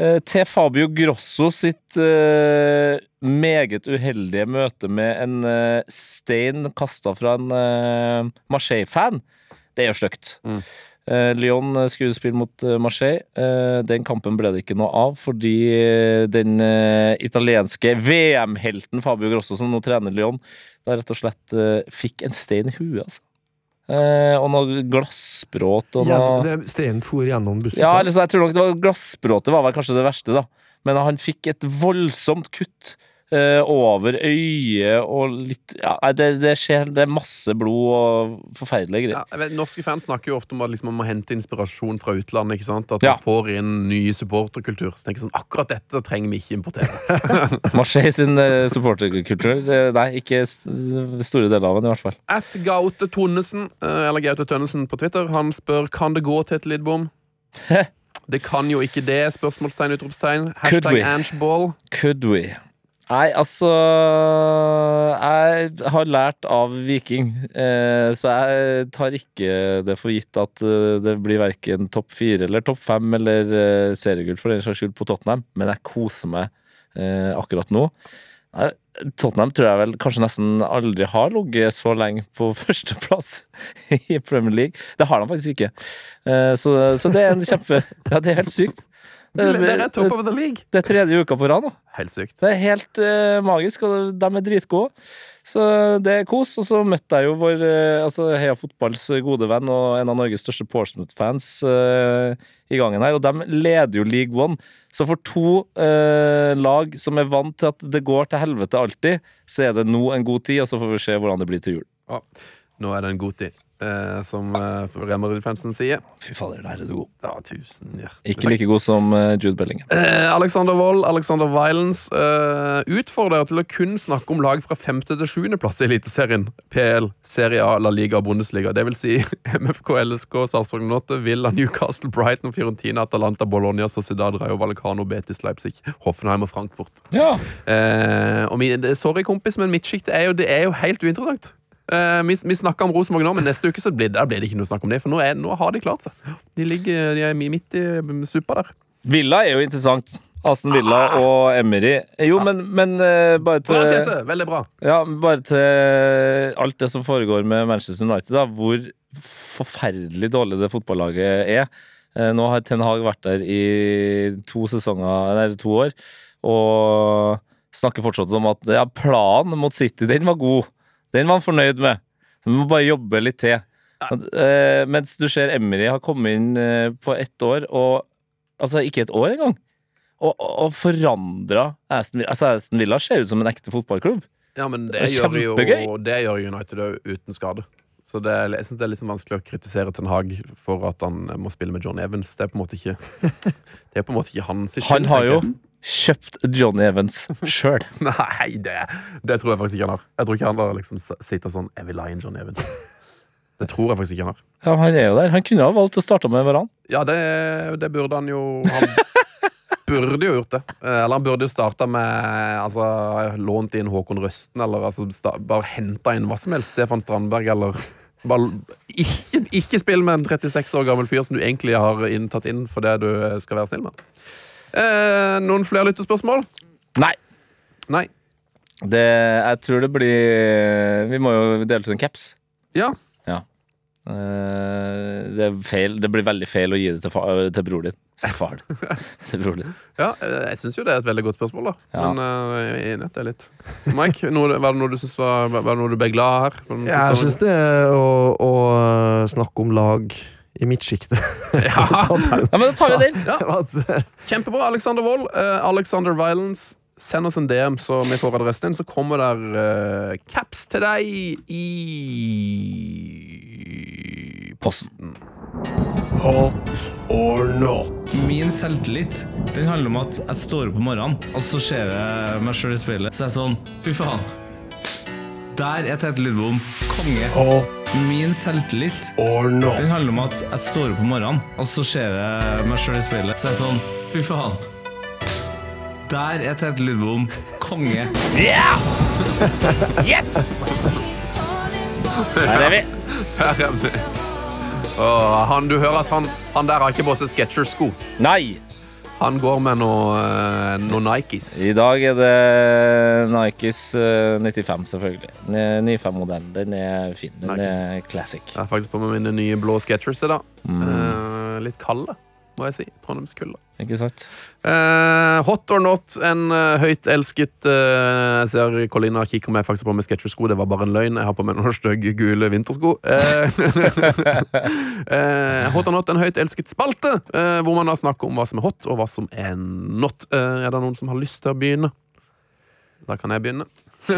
Eh, til Fabio Grosso sitt eh, meget uheldige møte med en eh, stein kasta fra en Marseille-fan. Det er jo stygt. Mm. Lyon skulle mot Marseille. Den kampen ble det ikke noe av, fordi den italienske VM-helten Fabio Grosso, som nå trener Lyon, da rett og slett fikk en stein i huet, altså. Eh, og noe glassbråt og noe det, steinen for gjennom bussen. Ja, liksom, jeg tror nok det var glassbråtet var vel kanskje det verste, da. Men han fikk et voldsomt kutt eh, over øyet og litt Ja, det, det skjer Det er masse blod og forferdelige greier. Ja, vet, norske fans snakker jo ofte om at liksom, man må hente inspirasjon fra utlandet. ikke sant? At Ja. man får inn ny supporterkultur. Så tenker jeg sånn, Akkurat dette trenger vi ikke importere. Marseille sin uh, supporterkultur Nei, ikke st store deler av den, i hvert fall. At Gaute Tonnesen, eh, eller Gaute Tønnesen på Twitter, han spør kan det gå til et Lidbom. Det kan jo ikke det. Spørsmålstegn, utropstegn. Hashtag? Angeball. Could we? Nei, altså Jeg har lært av Viking, eh, så jeg tar ikke det for gitt at eh, det blir verken topp fire eller topp fem eller eh, seriegull for den saks skyld på Tottenham, men jeg koser meg akkurat nå. Tottenham tror jeg vel kanskje nesten aldri har ligget så lenge på førsteplass i Premier League. Det har de faktisk ikke. Så, så det er en kjempe Ja, det er helt sykt. Det, Dere er top of the league. det er tredje uka på rad nå. Helt sykt. Det er helt uh, magisk, og de er dritgode. Så det er kos. Og så møtte jeg jo vår uh, altså Heia Fotballs gode venn og en av Norges største Portsmouth-fans uh, i gangen her, og de leder jo League One. Så for to eh, lag som er vant til at det går til helvete alltid, så er det nå en god tid, og så får vi se hvordan det blir til jul. Ja. Nå er det en god tid, eh, som eh, Real Madrid-fansen sier. Fy fader, der er du god. Ja, tusen hjertelig Ikke like god som eh, Jude Bellingham. Eh, Alexander Wold, Alexander Violence, eh, utfordrer til å kun snakke om lag fra femte til sjuendeplass i Eliteserien. PL, Serie A, La Liga og Bundesliga. Det vil si MFK, LSK, Sarpsborg 08, Villa, Newcastle, Brighton, Fiorentina, Atalanta, Bologna, Sociedad, Rayo Vallecano, Betis, Leipzig, Hoffenheim og Frankfurt. Ja. Eh, og min, sorry, kompis, men mitt sjikt er, jo- det er jo helt uinteressant. Eh, vi vi snakka om Rosenborg nå, men neste uke så blir, der blir det ikke noe snakk om det. For nå, er, nå har de klart seg. De, ligger, de er midt i suppa der. Villa er jo interessant. Aston Villa og Emery. Jo, men, men uh, bare Bra, til Tete! Veldig bra. Ja, bare til alt det som foregår med Manchester United, da, hvor forferdelig dårlig det fotballaget er. Uh, Nå har Ten Hag vært der i to sesonger, nei, to år, og snakker fortsatt om at ja, planen mot City, den var god. Den var han fornøyd med. Så vi må bare jobbe litt til. Uh, mens du ser Emry har kommet inn uh, på ett år, og altså ikke et år engang. Og, og, og forandra Aston Villa. Altså, Aston Villa ser ut som en ekte fotballklubb. Ja, men det, Det gjør jo. Det gjør United òg uten skade. Så det jeg synes det er liksom vanskelig å kritisere Ten Hag for at han må spille med John Evans. Det er på en måte ikke Det er på en måte ikke hans skyld. Han har jo. Kjøpt Johnny Evans sjøl. Nei, det, det tror jeg faktisk ikke han har. Jeg tror ikke han har liksom sittet sånn Jeg vil ha inn John Evans. Det tror jeg faktisk ikke han har. Ja, han er jo der. Han kunne ha valgt å starte med hverandre. Ja, det, det burde han jo Han burde jo gjort det. Eh, Eller han burde jo starta med altså, lånt inn Håkon Røsten, eller altså, sta, bare henta inn hva som helst. Stefan Strandberg, eller bare, ikke, ikke spill med en 36 år gammel fyr som du egentlig har inn, tatt inn fordi du skal være snill med. Eh, noen flere lyttespørsmål? Nei. Nei. Det, jeg tror det blir Vi må jo dele ut en caps. Ja. Eh, det, er feil, det blir veldig feil å gi det til, fa til bror din. Til far din. til bror din. ja eh, jeg syns jo det er et veldig godt spørsmål, da. Ja. Men uh, jeg er enig i det litt Mike, noe, var det noe du synes var, var det noe du ble glad av her? Ja, Jeg syns det å, å snakke om lag i midtsjiktet. ja. Ja, men da tar vi den. Ja. Kjempebra, Alexander Wold. Uh, Alexander Violence. Send oss en DM, så vi får adressen din. Så kommer der uh, caps til deg i posten. Hot or not? Min selvtillit den handler om at jeg står opp om morgenen, og så ser jeg meg sjøl i speilet. Så er jeg sånn Fy faen. Der er Tete Lidbom konge. Og Min selvtillit or not? den handler om at jeg står opp om morgenen, og så ser jeg meg sjøl i speilet. Så er jeg sånn Fy faen. Der er Tete Lidbom konge. Her er vi. Der er vi. Åh, han, du hører at han, han der har ikke på seg Sketcher-sko. Nei. Han går med noe, eh, noe Nikes. I dag er det Nikes eh, 95, selvfølgelig. 95-modellen. Den er fin. Den Nikes. er classic. Jeg har faktisk på meg mine nye blå sketchers i dag. Eh, litt kalde, må jeg si. Trondheimskulda. Ikke sant? Eh, hot or not, en eh, høyt elsket eh, Jeg ser Colina kikker meg faktisk på med Skechers-sko. Det var bare en løgn. Jeg har på meg noen stygge, gule vintersko. Eh, eh, hot or not, en høyt elsket spalte, eh, hvor man da snakker om hva som er hot, og hva som er not. Er det noen som har lyst til å begynne? Da kan jeg begynne.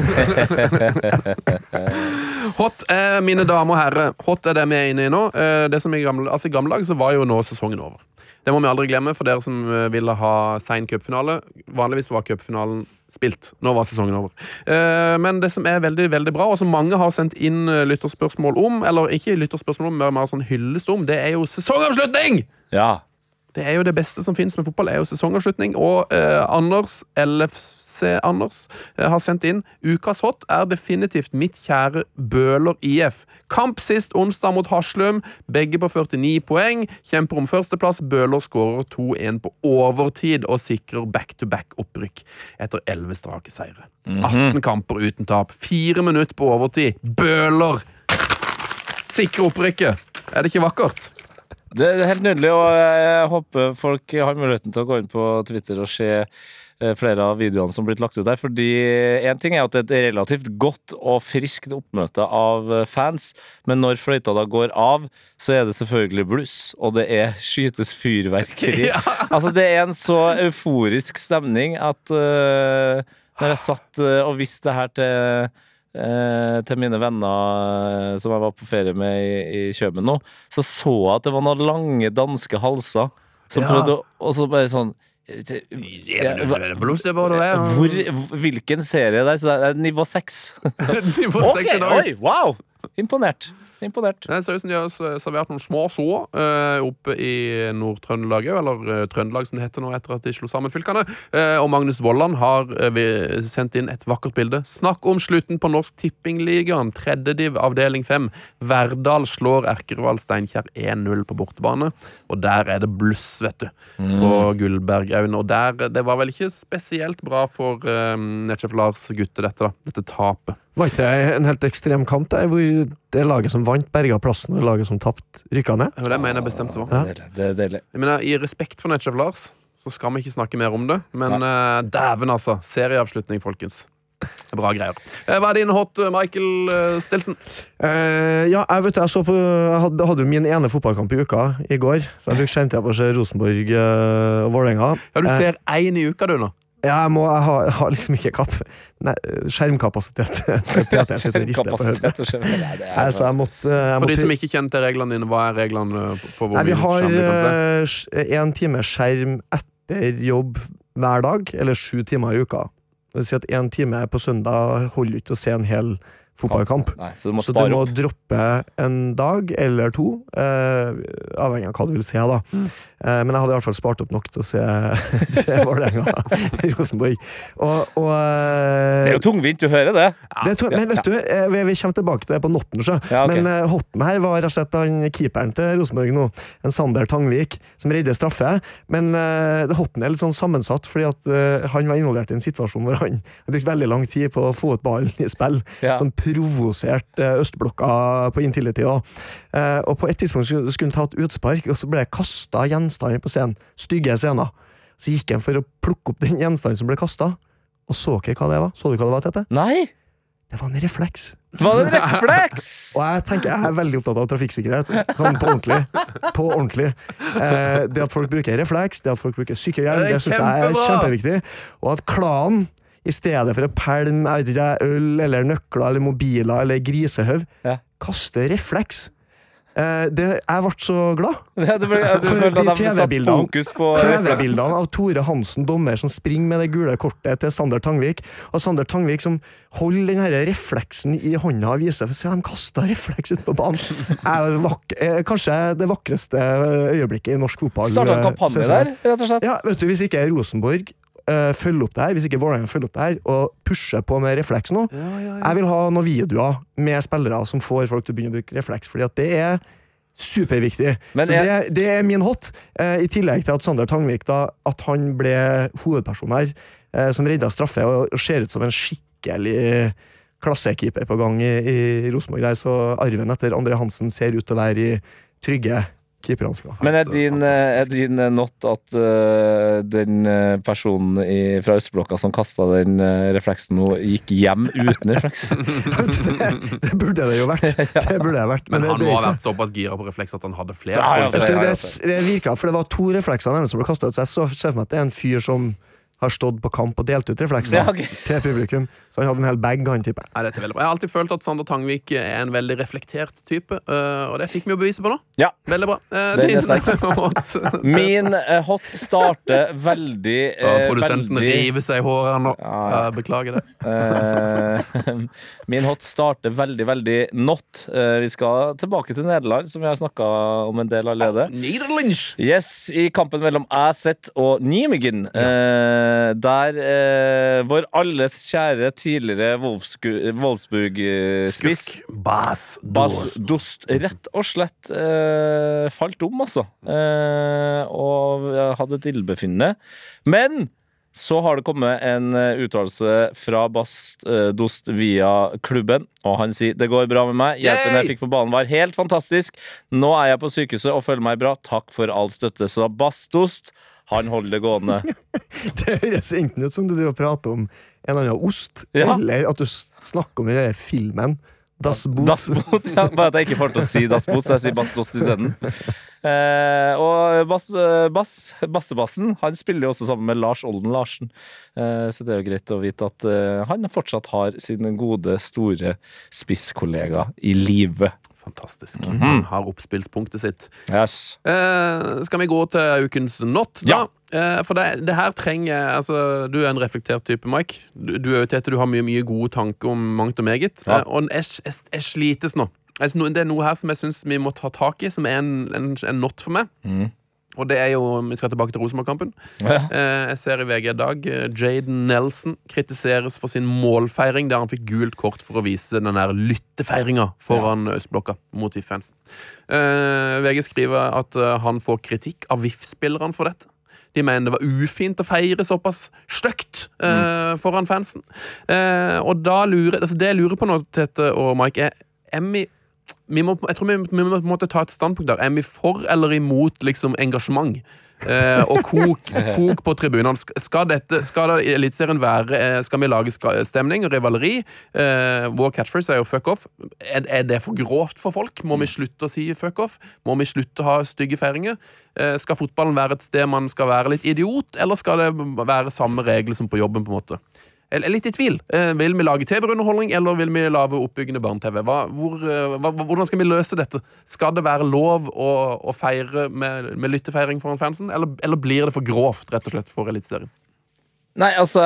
Hot er, mine damer og herrer, hot er det vi er inne i nå. Eh, Det som i gamle, altså I gamle dager så var jo nå sesongen over. Det må vi aldri glemme for dere som eh, ville ha sein cupfinale. Vanligvis var cupfinalen spilt. Nå var sesongen over. Eh, Men det som er veldig veldig bra, og som mange har sendt inn eh, lytterspørsmål om, eller ikke lytterspørsmål om, men mer sånn hyllest om, det er jo sesongavslutning! Ja. Det er jo det beste som finnes med fotball, er jo sesongavslutning. Og eh, Anders, LFC Anders, eh, har sendt inn Ukas hot er definitivt mitt kjære Bøler IF. Kamp sist onsdag mot Haslum. Begge på 49 poeng. Kjemper om førsteplass. Bøler skårer 2-1 på overtid og sikrer back-to-back-opprykk etter 11 strake seire. 18 kamper uten tap. Fire minutter på overtid. Bøler sikrer opprykket! Er det ikke vakkert? Det er helt nydelig, og jeg håper folk har muligheten til å gå inn på Twitter og se eh, flere av videoene som blitt lagt ut der. Fordi én ting er at det er et relativt godt og friskt oppmøte av eh, fans, men når fløyta da går av, så er det selvfølgelig bluss, og det er skytes fyrverkeri. Altså, det er en så euforisk stemning at uh, når jeg satt uh, og visste det her til til mine venner eh, som jeg var på ferie med i, i Kjøben nå, så så jeg at det var noen lange danske halser som Ja. prøvde å Og så bare sånn det. hvor, hvilken serie er Så det er nivå seks. Nivå Ok, okay, i dag. oi, wow! Imponert. Imponert. Det ser ut som de har servert noen små så uh, oppe i Nord-Trøndelag òg, eller uh, Trøndelag som det heter nå etter at de slo sammen fylkene. Uh, og Magnus Vollan har eh, sendt inn et vakkert bilde. Snakk om slutten på Norsk Tippingligaen, tredjediv avdeling 5. Verdal slår Erkerval Steinkjer 1-0 på bortebane, og der er det bluss, vet du, på Gullbergaugen. Og der, det var vel ikke spesielt bra for uh, Netchef Lars gutte, dette, da. Dette tapet. Var ikke det en helt ekstrem kamp, der, hvor det laget som vant, berga plassen, og laget som tapte, rykka ned? Det mener jeg bestemt det var. Ja. Det er deilig. Jeg mener, I respekt for Netchef Lars så skal vi ikke snakke mer om det. Men uh, dæven, altså. Serieavslutning, folkens. Er Bra greier. Eh, hva er din hot, eh, Michael uh, Stilson? Eh, ja, jeg vet jeg så på Jeg hadde, hadde jo min ene fotballkamp i uka i går, så jeg brukte skjermtida på å se Rosenborg uh, og Vålerenga. Ja, Du ser én i uka, du, nå. Ja, jeg, må, jeg, har, jeg har liksom ikke kapp... Nei, skjermkapasitet til at jeg sitter og rister på hodet. Altså, jeg måtte, jeg For de som ikke kjenner til reglene dine, hva er reglene på hvor Nei, vi mye har vi kan se? én time skjerm etter jobb hver dag, eller sju timer i uka. Det vil si at én time på søndag holder ikke å se en hel fotballkamp. Nei, så du må Så du må droppe en dag eller to, eh, avhengig av hva du vil se. da. Mm. Eh, men jeg hadde i hvert fall spart opp nok til å se, se Vålerenga i Rosenborg. Og, og eh, Det er jo tungvint, du hører det. det tung, men vet du, eh, vi, vi kommer tilbake til det på Notten. sjø. Ja, okay. Men eh, hotten her var rett og slett han keeperen til Rosenborg nå, en Sander Tangvik, som redder straffe. Men eh, det hotten er litt sånn sammensatt, fordi at eh, han var involvert i en situasjon hvor han har brukt veldig lang tid på å få ut ballen i spill. Ja. Som provoserte eh, østblokka på Intility. da. Eh, og på et tidspunkt skulle hun han ta et utspark, og så ble det kasta gjenstander på scenen. Stygge scener. Så gikk han for å plukke opp den gjenstanden som ble kasta, og så ikke hva det var. Så du hva det var, Tete? Nei! Det var en refleks. Var det en refleks? Og jeg tenker jeg er veldig opptatt av trafikksikkerhet. Sånn på ordentlig. På ordentlig. Eh, det at folk bruker refleks, det at folk bruker sykkelhjelm, Det det syns jeg er kjempeviktig. Og at klanen, i stedet for å pælme jeg øl eller nøkler eller mobiler eller grisehaug, Ja. kaste refleks. Eh, det, jeg ble så glad. Ja, du, ble- du følte at de satte fokus på? TV-bildene av Tore Hansen, dommer, som springer med det gule kortet til Sander Tangvik. Og Sander Tangvik som holder den refleksen i hånda og viser For se, de kasta refleks ut på banen! Er vak eh, kanskje det vakreste øyeblikket i norsk fotball. Starta en kampanje der, rett og slett? Ja, vet du, Hvis ikke Rosenborg eh, følge opp det her, hvis ikke Vålerenga følger opp det her og pusher på med refleks nå Jeg vil ha noen videoer med spillere som får folk til å begynne å bruke refleks, fordi at det er superviktig. Men Så jeg- det, det er min hot, uh, i tillegg til at Sander Tangvik da, at han ble hovedperson her, uh, som redda straffe, og, og ser ut som en skikkelig klassekeeper på gang i, i Rosenborg. Så arven etter Andre Hansen ser ut til å være i trygge. Men er din, eh, er din eh, not at uh, den personen i, fra østblokka som kasta den uh, refleksen nå, gikk hjem uten refleks? det, det burde det jo vært. Det burde det vært. Men Men han må ha vært såpass gira på refleks at han hadde flere. Ja, ja, Ja, ja, det, det virka, for det var to reflekser nærmest som ble kasta ut, så jeg så ser for meg at det er en fyr som har stått på kamp og delt ut reflekser Ja, okay. til publikum. Så han hadde en hel bag, han tipper ja, er. Jeg har alltid følt at Sander Tangvik er en veldig reflektert type, eh, og det fikk vi jo beviset på nå. Ja. Veldig bra. Det er din- hot. Min eh, hot starter veldig Ja, eh, Produsenten veldig river seg i håret nå. Ja, ja. Ja, beklager det. Eh, min hot starter veldig, veldig not. Eh, vi skal tilbake til Nederland, som vi har snakka om en del allerede. Yes, I kampen mellom Asset og Nijmegen, eh, der eh, vår alles kjære tidligere Wolfsburg-spiss Bas. Bas Dost. Rett og slett eh, falt om, altså. Eh, og hadde et illebefinnende. Men så har det kommet en eh, uttalelse fra Bast eh, Dost via klubben, og han sier det går bra med meg. Hjelpen jeg fikk på banen var helt fantastisk. Nå er jeg på sykehuset og føler meg bra. Takk for all støtte. Så Bast Dost, han holder det gående. Det høres enten ut som du driver og prater om en eller annen ost, Ja. eller at du snakker om den filmen Das Boot. Das Boot, ja. Bare at jeg ikke får til å si Das Boot, så jeg sier Bastost isteden. Eh, og bass, eh, bass, Bassebassen han spiller jo også sammen med Lars Olden Larsen. Eh, så det er jo greit å vite at eh, han fortsatt har sin gode, store spisskollega i live. Fantastisk. Mhm. Han har oppspillspunktet sitt. Yes. Eh, skal vi gå til ukens not, da? Ja. Eh, for det, det her trenger altså, Du er en reflektert type, Mike. Du, du er jo Tete, du har mye, mye gode tanker om mangt og meget. Ja. Eh, og jeg, jeg, jeg slites nå. Det er noe her som jeg syns vi må ta tak i, som er en, en, en not for meg. Mhm. Og det er jo Vi skal tilbake til Rosenborg-kampen. Ja. Eh, jeg ser i VG i dag eh, Jaden Nelson kritiseres for sin målfeiring der han fikk gult kort for å vise den der lyttefeiringa foran østblokka mot VIF-fansen. Eh, VG skriver at han får kritikk av VIF-spillerne for dette. De mener det var ufint å feire såpass stygt eh, foran fansen. Og da lurer altså Det jeg lurer på nå, Tete og Mike, er, er vi må, jeg tror vi, vi må måte ta et standpunkt der. Er vi for eller imot liksom, engasjement? Eh, og kok, kok på tribunene. Skal, dette, skal det Eliteserien være eh, Skal vi lage stemning og rivaleri? Eh, vår catchphrase er jo 'fuck off'. Er, er det for grovt for folk? Må vi slutte å si 'fuck off'? Må vi slutte å ha stygge feiringer? Eh, skal fotballen være et sted man skal være litt idiot, eller skal det være samme regler som på jobben? på en måte? Er litt i tvil. Eh, vil vi lage TV-underholdning, eller vil vi lage oppbyggende barne-TV? Hvor, eh, hvordan skal vi løse dette? Skal det være lov å, å feire med, med lyttefeiring foran fansen, eller, eller blir det for grovt, rett og slett, for Eliteserien? Nei, altså,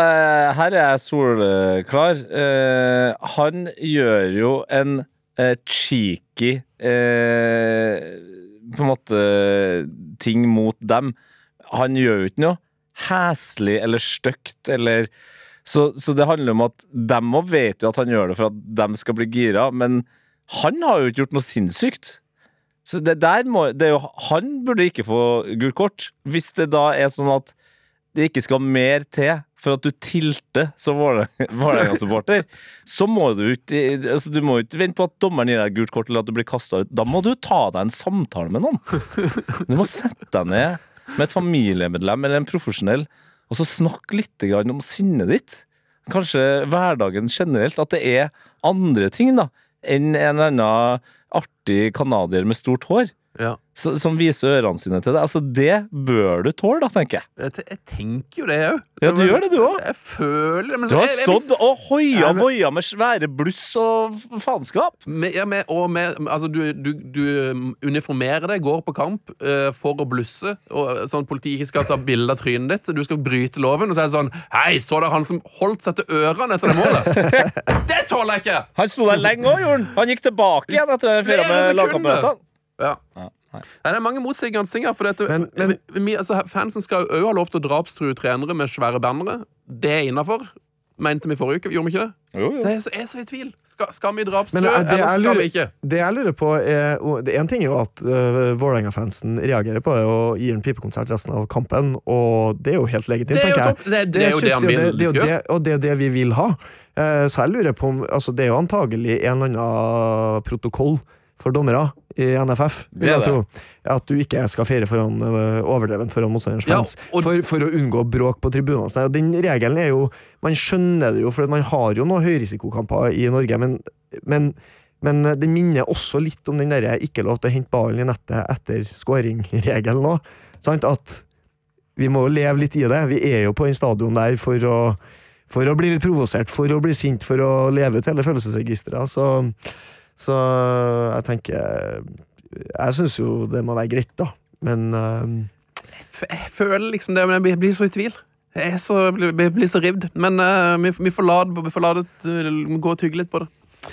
her er jeg solklar. Eh, han gjør jo en eh, cheeky eh, På en måte ting mot dem. Han gjør jo ikke noe heslig eller stygt eller så, så det handler om at dem òg vet jo at han gjør det for at dem skal bli gira, men han har jo ikke gjort noe sinnssykt. Så det der må, det jo, Han burde ikke få gult kort. Hvis det da er sånn at det ikke skal mer til for at du tilter som Vålerenga-supporter, så må du ikke altså Du må ikke vente på at dommeren gir deg gult kort eller at du blir kasta ut. Da må du ta deg en samtale med noen. Du må sette deg ned med et familiemedlem eller en profesjonell og så snakk litt om sinnet ditt. Kanskje hverdagen generelt. At det er andre ting da enn en eller annen artig canadier med stort hår Ja. så, som viser ørene sine til deg. Altså, det bør du tåle, da, tenker jeg. Jeg, jeg tenker jo det òg. Ja, du gjør det, du òg. Jeg føler det. Du har jeg- jeg- stått og hoia voia med svære bluss og faenskap. Ja, med, og med, altså du, du, du uniformerer deg, går på kamp uh, for å blusse, og, sånn at politiet ikke skal ta bilde av trynet ditt. Du skal bryte loven, og så er det sånn Hei, så dere han som holdt seg til ørene etter det målet? det tåler jeg ikke! Han sto der lenge òg, gjorde han. Han gikk tilbake igjen etter Flere fira med lagkameratene. Ja. Ja, nei. Nei, det er mange motsigende ting her. For dette, Men- men- vi- vi, altså, fansen skal òg ha lov til å drapstrue trenere med svære bannere. Det er innafor. Mente vi forrige uke, gjorde vi ikke det? Jo, Så jo. jeg, så jeg er så i tvil. Skal, skal vi drapstrue, eh, det eller skal lurer- vi ikke? Det jeg lurer på er det En ting er jo at uh, Vålerenga-fansen reagerer på det og gir en pipekonsert resten av kampen, og det er jo helt legitimt, Det er jo tenker jeg. topp. Det, det er jo det han vil gjøre. og det er det vi vil ha. Uh, så jeg lurer på om altså, Det er jo antagelig en eller annen protokoll for dommere i NFF, vil jeg tro. At du ikke skal feire foran, øh, overdrevent foran motstanderens Ja, fans. og- for, for å unngå bråk på tribunene. Og Den regelen er jo Man skjønner det jo, for man har jo noen høyrisikokamper i Norge, men, men men det minner også litt om den der ikke lov til å hente ballen i nettet etter scoring-regelen òg. At vi må jo leve litt i det. Vi er jo på den stadion der for å, for å bli litt provosert, for å bli sint, for å leve ut hele følelsesregisteret. Så, så jeg tenker Jeg syns jo det må være greit, da. Men eh, F- Jeg føler liksom det, men jeg blir- blir så i tvil. Jeg, så, jeg blir, så rivd. Men uh, vi, vi får la det, vi får la eh, gå og tygge litt på det.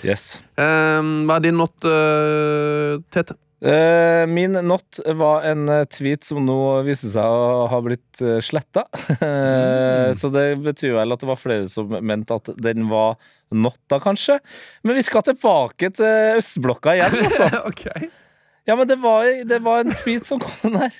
Yes. Eh, hva er din not, uh, Tete? Eh, min not var en eh, tweet som nå viste seg å ha blitt sletta. Mm. Så det betyr vel at det var flere som mente at den var notta, kanskje. Men vi skal tilbake til østblokka igjen, altså. okay. Ja, men det var, det var en tweet som kom der.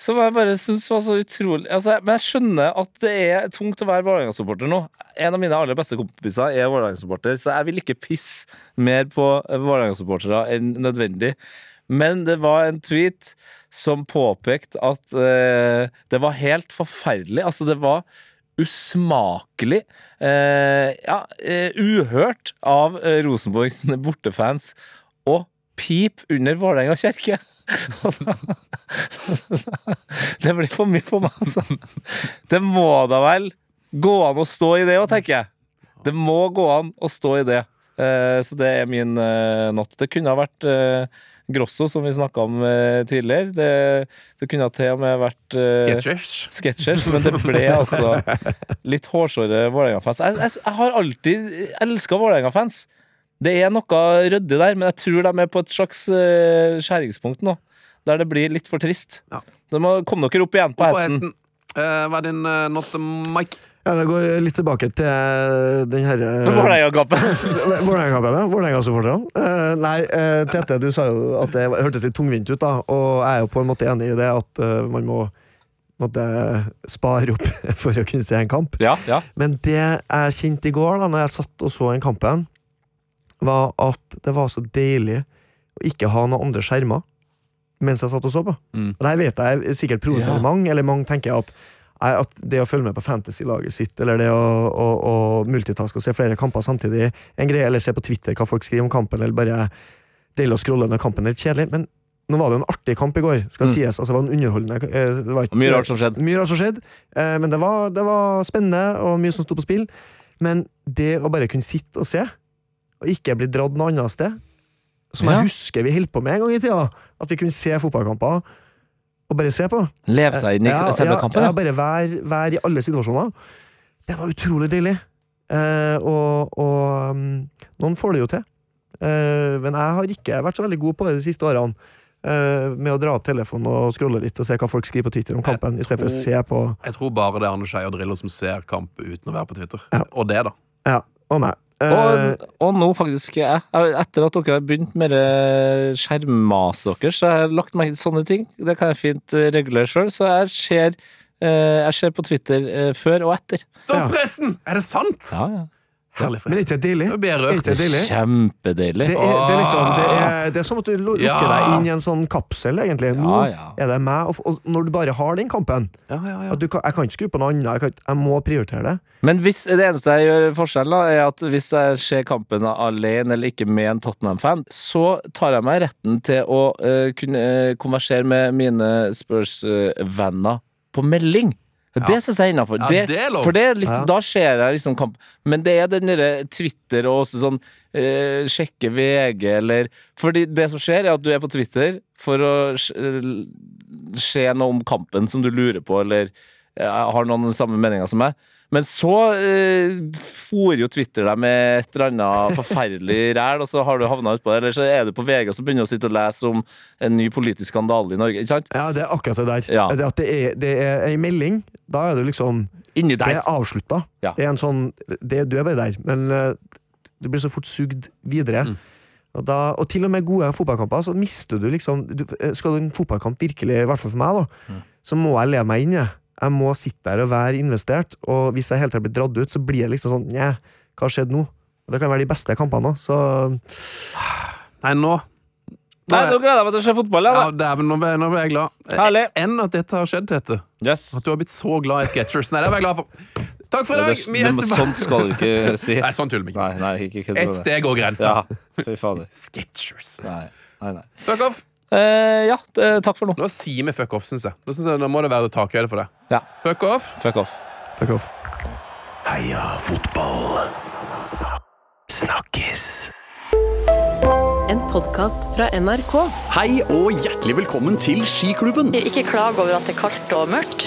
Som jeg bare syns var så utrolig altså, Men jeg skjønner at det er tungt å være Vålerenga-supporter nå. En av mine aller beste kompiser er Vålerenga-supporter, så jeg vil ikke pisse mer på Vålerenga-supportere enn nødvendig. Men det var en tweet som påpekte at eh, det var helt forferdelig. Altså, det var usmakelig, eh, ja, eh, uhørt av eh, Rosenborgs bortefans å pip under Vålerenga kirke. det blir for mye for meg, altså. Det må da vel gå an å stå i det òg, tenker jeg. Det må gå an å stå i det. Eh, så det er min eh, natt. Det kunne ha vært eh, Grosso, som vi snakka om tidligere. Det, det kunne ha til og med vært eh, Sketchers. men det ble altså litt hårsåre Vålerenga-fans. Jeg, jeg, jeg har alltid elska Vålerenga-fans. Det er noe ryddig der, men jeg tror de er på et slags eh, skjæringspunkt nå. Der det blir litt for trist. Ja. De må komme dere opp igjen på På hesten. hesten. Uh, hva er din uh, not, Mike? ja, det går litt tilbake til den herre ja. Vålerenga-supporterne. Uh, nei, uh, Tete, du sa jo at det hørtes litt tungvint ut, da. Og jeg er jo på en måte enig i det, at uh, man må måtte spare opp for å kunne se en kamp. Ja, ja. Men det jeg kjente i går, da når jeg satt og så en kampen, var at det var så deilig å ikke ha noen andre skjermer mens jeg satt og så på. Mm. Og det her vet jeg er sikkert provoserer Ja. mange, eller mange tenker at, at det å følge med på fantasy-laget sitt, eller det å, å, å multitaske og se flere kamper samtidig, en greie, eller se på Twitter hva folk skriver om kampen, eller bare deilig å scrolle når kampen er litt kjedelig. Men nå var det jo en artig kamp i går, skal Mm. sies. Altså, det var en underholdende eh, det var ikke- Mye rart som skjedde. mye rart som skjedde, eh, men det var, det var spennende og mye som sto på spill. Men det å bare kunne sitte og se, og ikke bli dratt noe annet sted, som Ja. jeg husker vi holdt på med en gang i tida, at vi kunne se fotballkamper og bare se på. Leve seg inn i Ja, selve ja, kampen. Ja, Ja. bare være vær i alle situasjoner. Det var utrolig deilig. Eh, og og um, noen får det jo til. Eh, men jeg har ikke vært så veldig god på det de siste årene. eh, med å dra opp telefonen og scrolle litt og se hva folk skriver på Twitter om kampen, i stedet for å se på Jeg tror bare det er Arne Skei og Drillo som ser kamp uten å være på Twitter. Ja. Og det, da. Ja, og meg. Eh, Og, og nå faktisk jeg, Etter at dere har begynt med det skjermmaset deres, så har jeg lagt meg i sånne ting. Det kan jeg fint eh, regulere sjøl. Så jeg ser, eh, jeg ser på Twitter før og etter. Stopp Ja. Er det sant? Ja, ja. Herlig. men er ikke deilig? Er ikke deilig? Kjempedeilig. Det er, det, er liksom, det, er, det er som at du lukker Ja. deg inn i en sånn kapsel, egentlig. Nå Ja, ja. er det meg, og, og når du bare har den kampen Ja, ja, ja. at du Jeg kan ikke skru på noe annet, jeg, kan, jeg må prioritere det. Men hvis, det eneste jeg gjør forskjell, da, er at hvis jeg ser kampen alene eller ikke med en Tottenham-fan, så tar jeg meg retten til å uh, kunne uh, konversere med mine Spurs-venner på melding. Det syns jeg er innafor. Ja, det, det for det er liksom, Ja. da ser jeg liksom kamp. Men det er den derre Twitter og også sånn eh, sjekke VG eller Fordi det som skjer, er at du er på Twitter for å eh, se noe om kampen som du lurer på, eller eh, har noen den samme meninga som meg. Men så eh, for jo Twitter deg med et eller annet forferdelig ræl, og så har du havna utpå det. Eller så er du på VG og begynner å sitte og lese om en ny politisk skandale i Norge. Ikke sant? Ja, det er akkurat det der. Ja. Det at det er, det er ei melding, da er du liksom Inni Det er avslutta. Ja. Det er en sånn det, Du er bare der, men eh, du blir så fort sugd videre. Mm. Og, da, og til og med gode fotballkamper, så mister du liksom du, eh, Skal en fotballkamp virkelig, i hvert fall for meg, da, Mm. så må jeg leve meg inn i det. Jeg må sitte der og være investert, og hvis jeg helt tatt blir dratt ut, så blir det liksom sånn Nja, hva har skjedd nå? Og det kan være de beste kampene òg, så Nei, nå Nei, nå gleder jeg meg til å se fotball. ja, Ja, da. dæven, nå ble, nå ble jeg glad. Herlig. Enn at dette har skjedd, Tete. Yes. At du har blitt så glad i Sketchers. Nei, det var jeg glad for. Takk for i dag. Vi er sånt skal du ikke si. Nei, sånn tuller vi ikke. Nei, nei, ikke Et steg over grensa. Ja. Sketchers. Nei, nei, nei. Fuck off. Eh, ja, takk for nå. Nå sier vi fuck off, syns jeg. Nå, synes jeg. nå må det være takhøyde for det. Ja, Fuck off. fuck off. Fuck off. Heia fotball. Snakkes. En podkast fra NRK. Hei og hjertelig velkommen til Skiklubben. Ikke klag over at det er kaldt og mørkt,